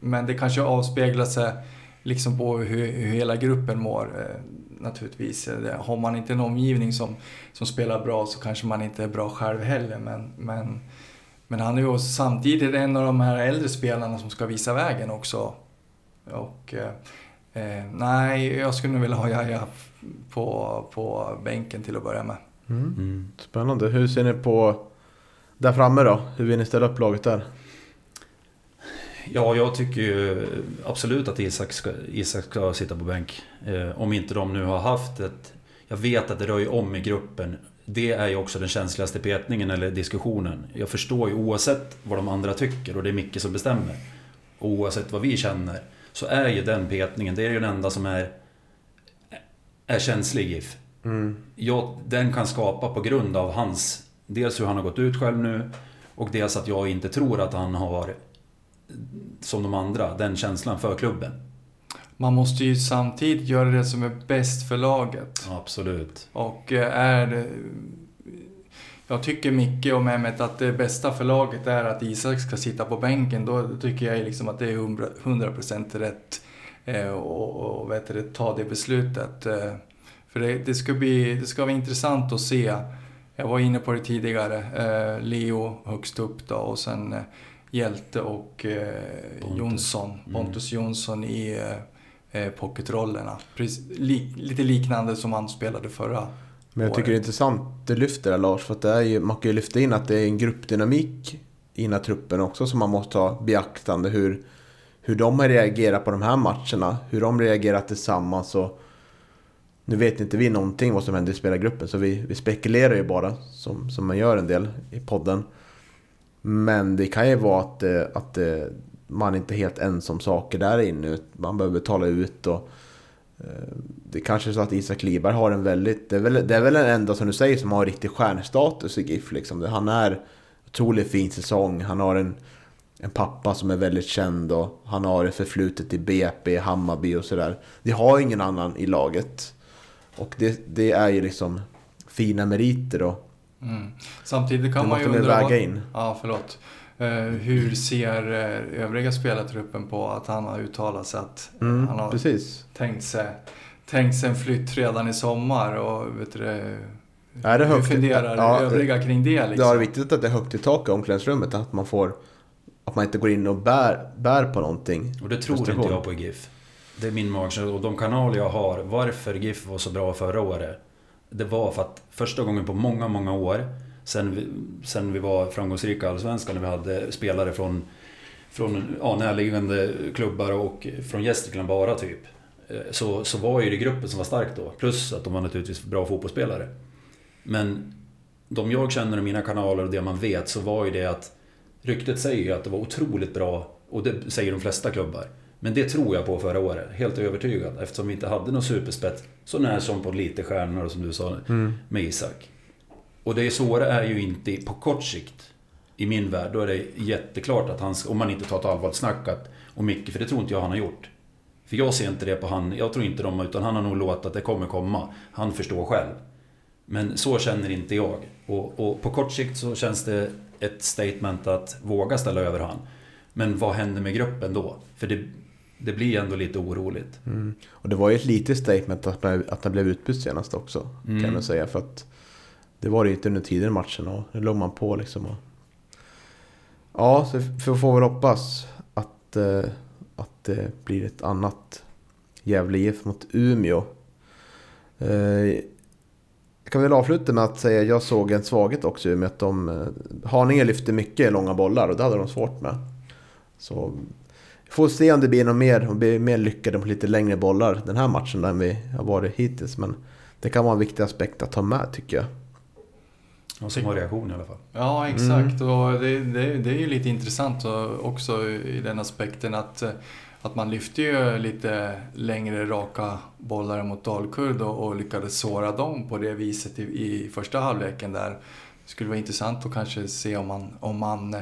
men det kanske avspeglar sig liksom på hur, hur hela gruppen mår. Eh, naturligtvis. Eh, har man inte en omgivning som, som spelar bra så kanske man inte är bra själv heller. Men, men, Men han är ju samtidigt en av de här äldre spelarna som ska visa vägen också. Och eh, eh nej, jag skulle nog vilja ha Jaja på, på bänken till att börja med. Mm. Mm. Spännande. Hur ser ni på där framme då? Hur vill ni ställa upp laget där? Ja, jag tycker ju absolut att Isak ska, Isak ska sitta på bänk. Eh, om inte de nu har haft ett... Jag vet att det rör ju om i gruppen. Det är ju också den känsligaste petningen eller diskussionen. Jag förstår ju oavsett vad de andra tycker och det är Micke som bestämmer. Oavsett vad vi känner. Så är ju den petningen, det är ju den enda som är... Är känslig GIF. Mm. Ja, den kan skapa på grund av hans... Dels hur han har gått ut själv nu. Och dels att jag inte tror att han har som de andra, den känslan för klubben. Man måste ju samtidigt göra det som är bäst för laget. Absolut. Och eh, är... Jag tycker Micke och Mehmet att det bästa för laget är att Isak ska sitta på bänken. Då tycker jag liksom att det är 100% rätt eh, och, och vet du, ta det beslutet. Eh, för det, det, ska bli, det ska vara intressant att se. Jag var inne på det tidigare. Leo högst upp då och sen Hjälte och eh. Jonsson, mm. Pontus mm. Jonsson i eh, eh pocketrollerna. Li, lite liknande som han spelade förra Men jag tycker det är intressant det lyfter där Lars, för att det är ju, man kan ju lyfta in att det är en gruppdynamik i den här truppen också som man måste ha beaktande. Hur, hur de har reagerat på de här matcherna, hur de reagerat tillsammans. Och, nu vet inte vi någonting vad som händer i spelargruppen så vi, vi spekulerar ju bara som, som man gör en del i podden. Men det kan ju vara att, eh, att eh, man inte är helt ensam saker där inne. Man behöver tala ut och eh, det är kanske är så att Isak Liberg har en väldigt... Det är, väl, det är väl den enda som du säger som har riktig stjärnstatus i GIF. Liksom. Han är otroligt fin säsong. Han har en, en pappa som är väldigt känd och han har ett förflutet i BP, Hammarby och sådär. Det har ingen annan i laget. Och det, det är ju liksom fina meriter. Och Mm. Samtidigt kan det man ju undra... väga in. Ja, förlåt. Uh, hur ser uh, övriga spelartruppen på att han har uttalat sig att mm, han har precis. tänkt sig, tänkt sig en flytt redan i sommar och vet du är det högt, hur funderar ja, övriga kring det? Liksom? Det är viktigt att det är högt i tak i omklädningsrummet, att man får att man inte går in och bär, bär på någonting. Och det tror inte jag på i GIF. Det är min magkänsla och de kanaler jag har, varför GIF var så bra förra året det var för att första gången på många, många år sen vi, sen vi var framgångsrika i Allsvenskan när vi hade spelare från, från ja, närliggande klubbar och från Gästrikland bara typ. Eh, så, så var ju det gruppen som var stark då. Plus att de var naturligtvis bra fotbollsspelare. Men de jag känner i mina kanaler och det man vet så var ju det att Ryktet säger ju att det var otroligt bra och det säger de flesta klubbar. Men det tror jag på förra året, helt övertygad. Eftersom vi inte hade någon superspets. Så när som på lite stjärnor som du sa mm. med Isak. Och det svåra är ju inte på kort sikt. I min värld, då är det jätteklart att han, om man inte tar ett allvarligt snack om Micke, för det tror inte jag han har gjort. För jag ser inte det på han, jag tror inte de, utan han har nog låtit att det kommer komma. Han förstår själv. Men så känner inte jag. Och, och, på kort sikt så känns det ett statement att våga ställa över han. Men vad händer med gruppen då? För det, det blir ändå lite oroligt. Mm. Och det var ju ett litet statement att, att han blev utbytt senast också. Mm. Kan man säga. För att det var det inte under tidigare matchen och nu låg man på liksom. Och... Ja, så vi får väl hoppas att, eh, att det blir ett annat Gävle IF mot Umeå. Eh, jag kan väl avsluta med att säga att jag såg en svaghet också i och med att de... Eh, Haninge lyfte mycket långa bollar och det hade de svårt med. Så Får se om det blir något mer, om vi blir mer lyckade på lite längre bollar den här matchen än vi har varit hittills. Men det kan vara en viktig aspekt att ta med tycker jag. Och har reaktion i alla fall. Ja, exakt. Mm. Och det, det, det är ju lite intressant också i den aspekten att, att man lyfte ju lite längre raka bollar mot Dalkurd och, och lyckades såra dem på det viset i, i första halvleken där. Det skulle vara intressant att kanske se om man, om man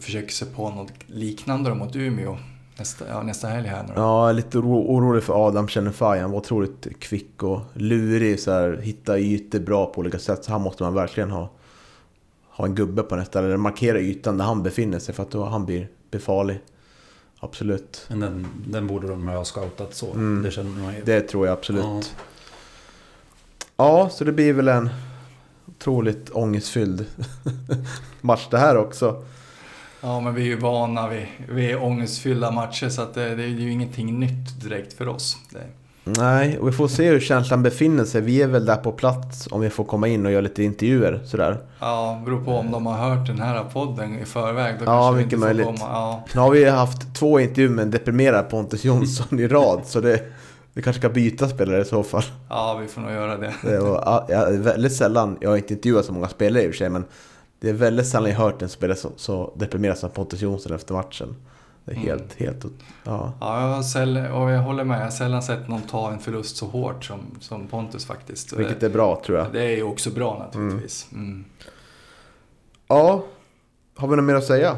försöker sig på något liknande mot Umeå nästa, ja, nästa helg här nu Ja, lite orolig för Adam Chenefaj. Han var otroligt kvick och lurig. Så här, hitta ytor bra på olika sätt. Så här måste man verkligen ha, ha en gubbe på nästa. Eller markera ytan där han befinner sig för att då han blir befarlig. Absolut. Men den, den borde de ha scoutat så. Mm. Det, det tror jag absolut. Ja. ja, så det blir väl en otroligt ångestfylld [LAUGHS] match det här också. Ja, men vi är ju vana vid, vid ångestfyllda matcher så att det, det är ju ingenting nytt direkt för oss. Det, Nej, och vi får se hur känslan befinner sig. Vi är väl där på plats om vi får komma in och göra lite intervjuer sådär. ja, beror på om de har hört den här podden i förväg. Då Ja, vi mycket möjligt. Komma. Ja, Nu har vi haft två intervjuer med en deprimerad Pontus Jonsson i rad, så det, vi kanske ska byta spelare i så fall. ja, vi får nog göra det. Det var, ja, väldigt sällan, jag har inte intervjuat så många spelare i och för sig, men det är väldigt sällan jag hört en spelare så, så deprimerad som Pontus Jonsson efter matchen. Det är helt, helt, ja. Ja, jag har och jag håller med. Jag har sällan sett någon ta en förlust så hårt som, som Pontus faktiskt. Vilket är bra tror jag. det, är ju också bra naturligtvis. Mm. Ja, har vi något mer att säga?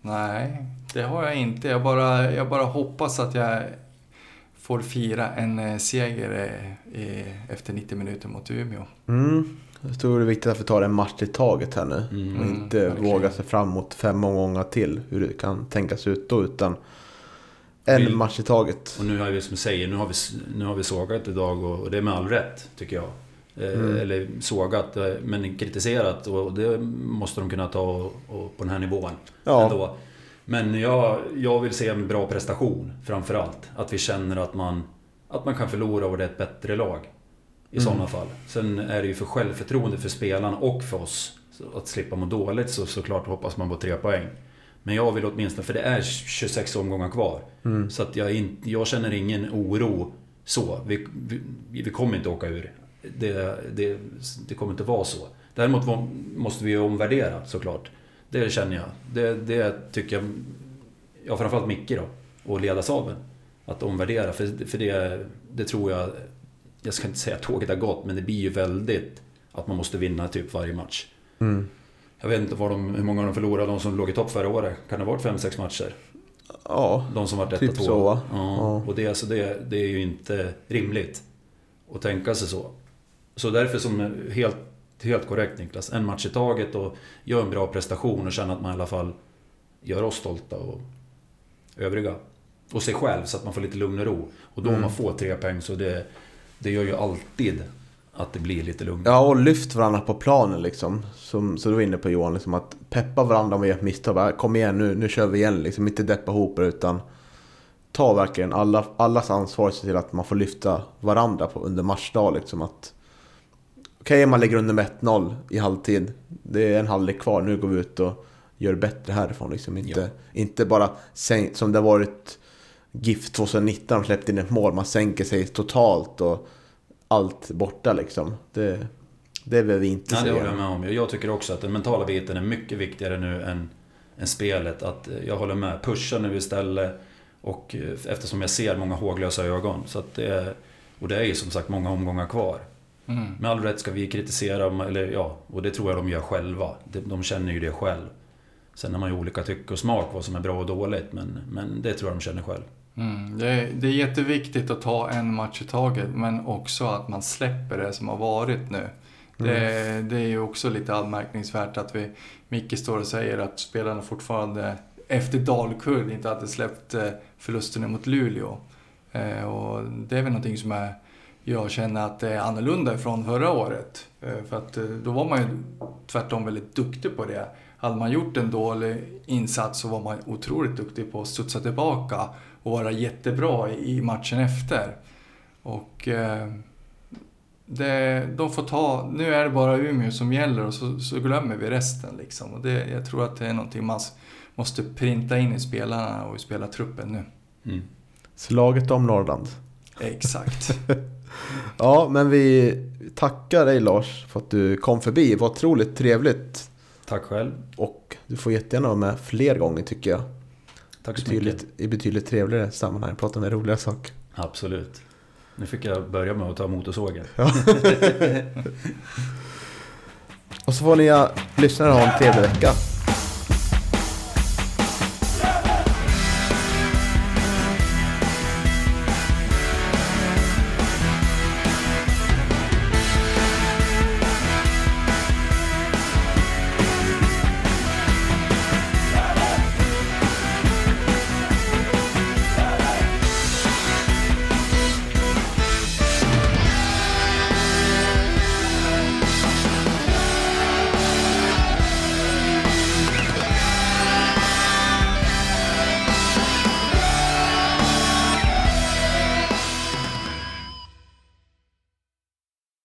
Nej, det har jag inte. Jag bara, jag bara hoppas att jag får fira en eh, seger eh, i, efter 90 minuter mot Umeå. Mm. Jag tror det är viktigt att vi tar en match i taget här nu. Mm. Och inte verkligen. våga sig fram mot fem omgångar till. Hur det kan tänkas ut då. Utan en Vi- match i taget. Och nu har vi som säger, nu har vi, nu har vi sågat idag och, och det är med all rätt, tycker jag. Eh, Mm. Eller sågat, eh, men kritiserat och det måste de kunna ta och, och på den här nivån. Ja. Ändå. Men jag, jag vill se en bra prestation framför allt. Att vi känner att man, att man kan förlora och det är ett bättre lag. I Mm. sådana fall. Sen är det ju för självförtroende för spelarna och för oss. Att slippa må dåligt så såklart hoppas man på tre poäng. Men jag vill åtminstone, för det är 26 omgångar kvar. Mm. Så att jag, in, jag känner ingen oro så. Vi, vi, vi kommer inte åka ur. Det, det, det kommer inte vara så. Däremot måste vi ju omvärdera såklart. Det känner jag. Det, det tycker jag, ja framförallt Micke då, och ledarsaben. Att omvärdera, för, för det, det tror jag, jag ska inte säga att tåget har gått, men det blir ju väldigt att man måste vinna typ varje match. Mm. Jag vet inte vad de, hur många de förlorade, de som låg i topp förra året. Kan det ha varit 5-6 matcher? Ja, De som var Typ två. så, va? Ja, Ja. och det, alltså det, det är ju inte rimligt att tänka sig så. Så därför som helt, helt korrekt Niklas, en match i taget och gör en bra prestation och känna att man i alla fall gör oss stolta och övriga. Och sig själv så att man får lite lugn och ro. Och då Mm. man får tre poäng så det, det gör ju alltid att det blir lite lugnt. Ja, och lyft varandra på planen liksom. Som, så du var inne på Johan, liksom, att peppa varandra om vi gör ett misstag. Kom igen nu, nu kör vi igen liksom. Inte deppa ihop utan ta verkligen alla, allas ansvar och se till att man får lyfta varandra på, under matchdag. Liksom, att, Okej, man ligger under med 1-0 i halvtid. Det är en halvlek kvar, nu går vi ut och gör bättre härifrån. Liksom. Inte, Ja. inte bara som det har varit GIF 2019, de släppte in ett mål. Man sänker sig totalt och allt borta liksom. Det, det vill vi inte Ja, det se. håller jag med om. Jag tycker också att den mentala biten är mycket viktigare nu än, än spelet. Att eh, jag håller med. Pusha nu istället. Och eh, eftersom jag ser många håglösa ögon. Så att det är, och det är ju som sagt många omgångar kvar. Mm. Med all rätt ska vi kritisera, eller ja, och det tror jag de gör själva. De, de känner ju det själv. Sen har man ju olika tycke och smak vad som är bra och dåligt, men, men det tror jag de känner själv. Mm. Det, är, det är jätteviktigt att ta en match i taget men också att man släpper det som har varit nu. Det, det är ju också lite anmärkningsvärt att vi, Micke står och säger att spelarna fortfarande efter Dalkurd inte hade släppt eh, förlusterna mot Luleå. Eh, Och det är väl någonting som är, jag känner att det är annorlunda från förra året. Eh, För att då var man ju tvärtom väldigt duktig på det. Hade man gjort en dålig insats så var man otroligt duktig på att studsa tillbaka och vara jättebra i matchen efter. Och eh, det, de får ta, nu är det bara Umeå som gäller och så, så glömmer vi resten liksom. Och det, jag tror att det är någonting man måste printa in i spelarna och i spelartruppen nu. Mm. Slaget om Norrland. Exakt. [LAUGHS] Ja, men vi tackar dig Lars för att du kom förbi. Det var otroligt trevligt. Tack själv. Och du får jättegärna vara med fler gånger tycker jag. Tack så mycket. Betydligt, I betydligt trevligare sammanhang. Prata med roliga saker. Absolut. Nu fick jag börja med att ta motorsågen. [LAUGHS] Och så får ni ja, lyssnare ha en trevlig vecka.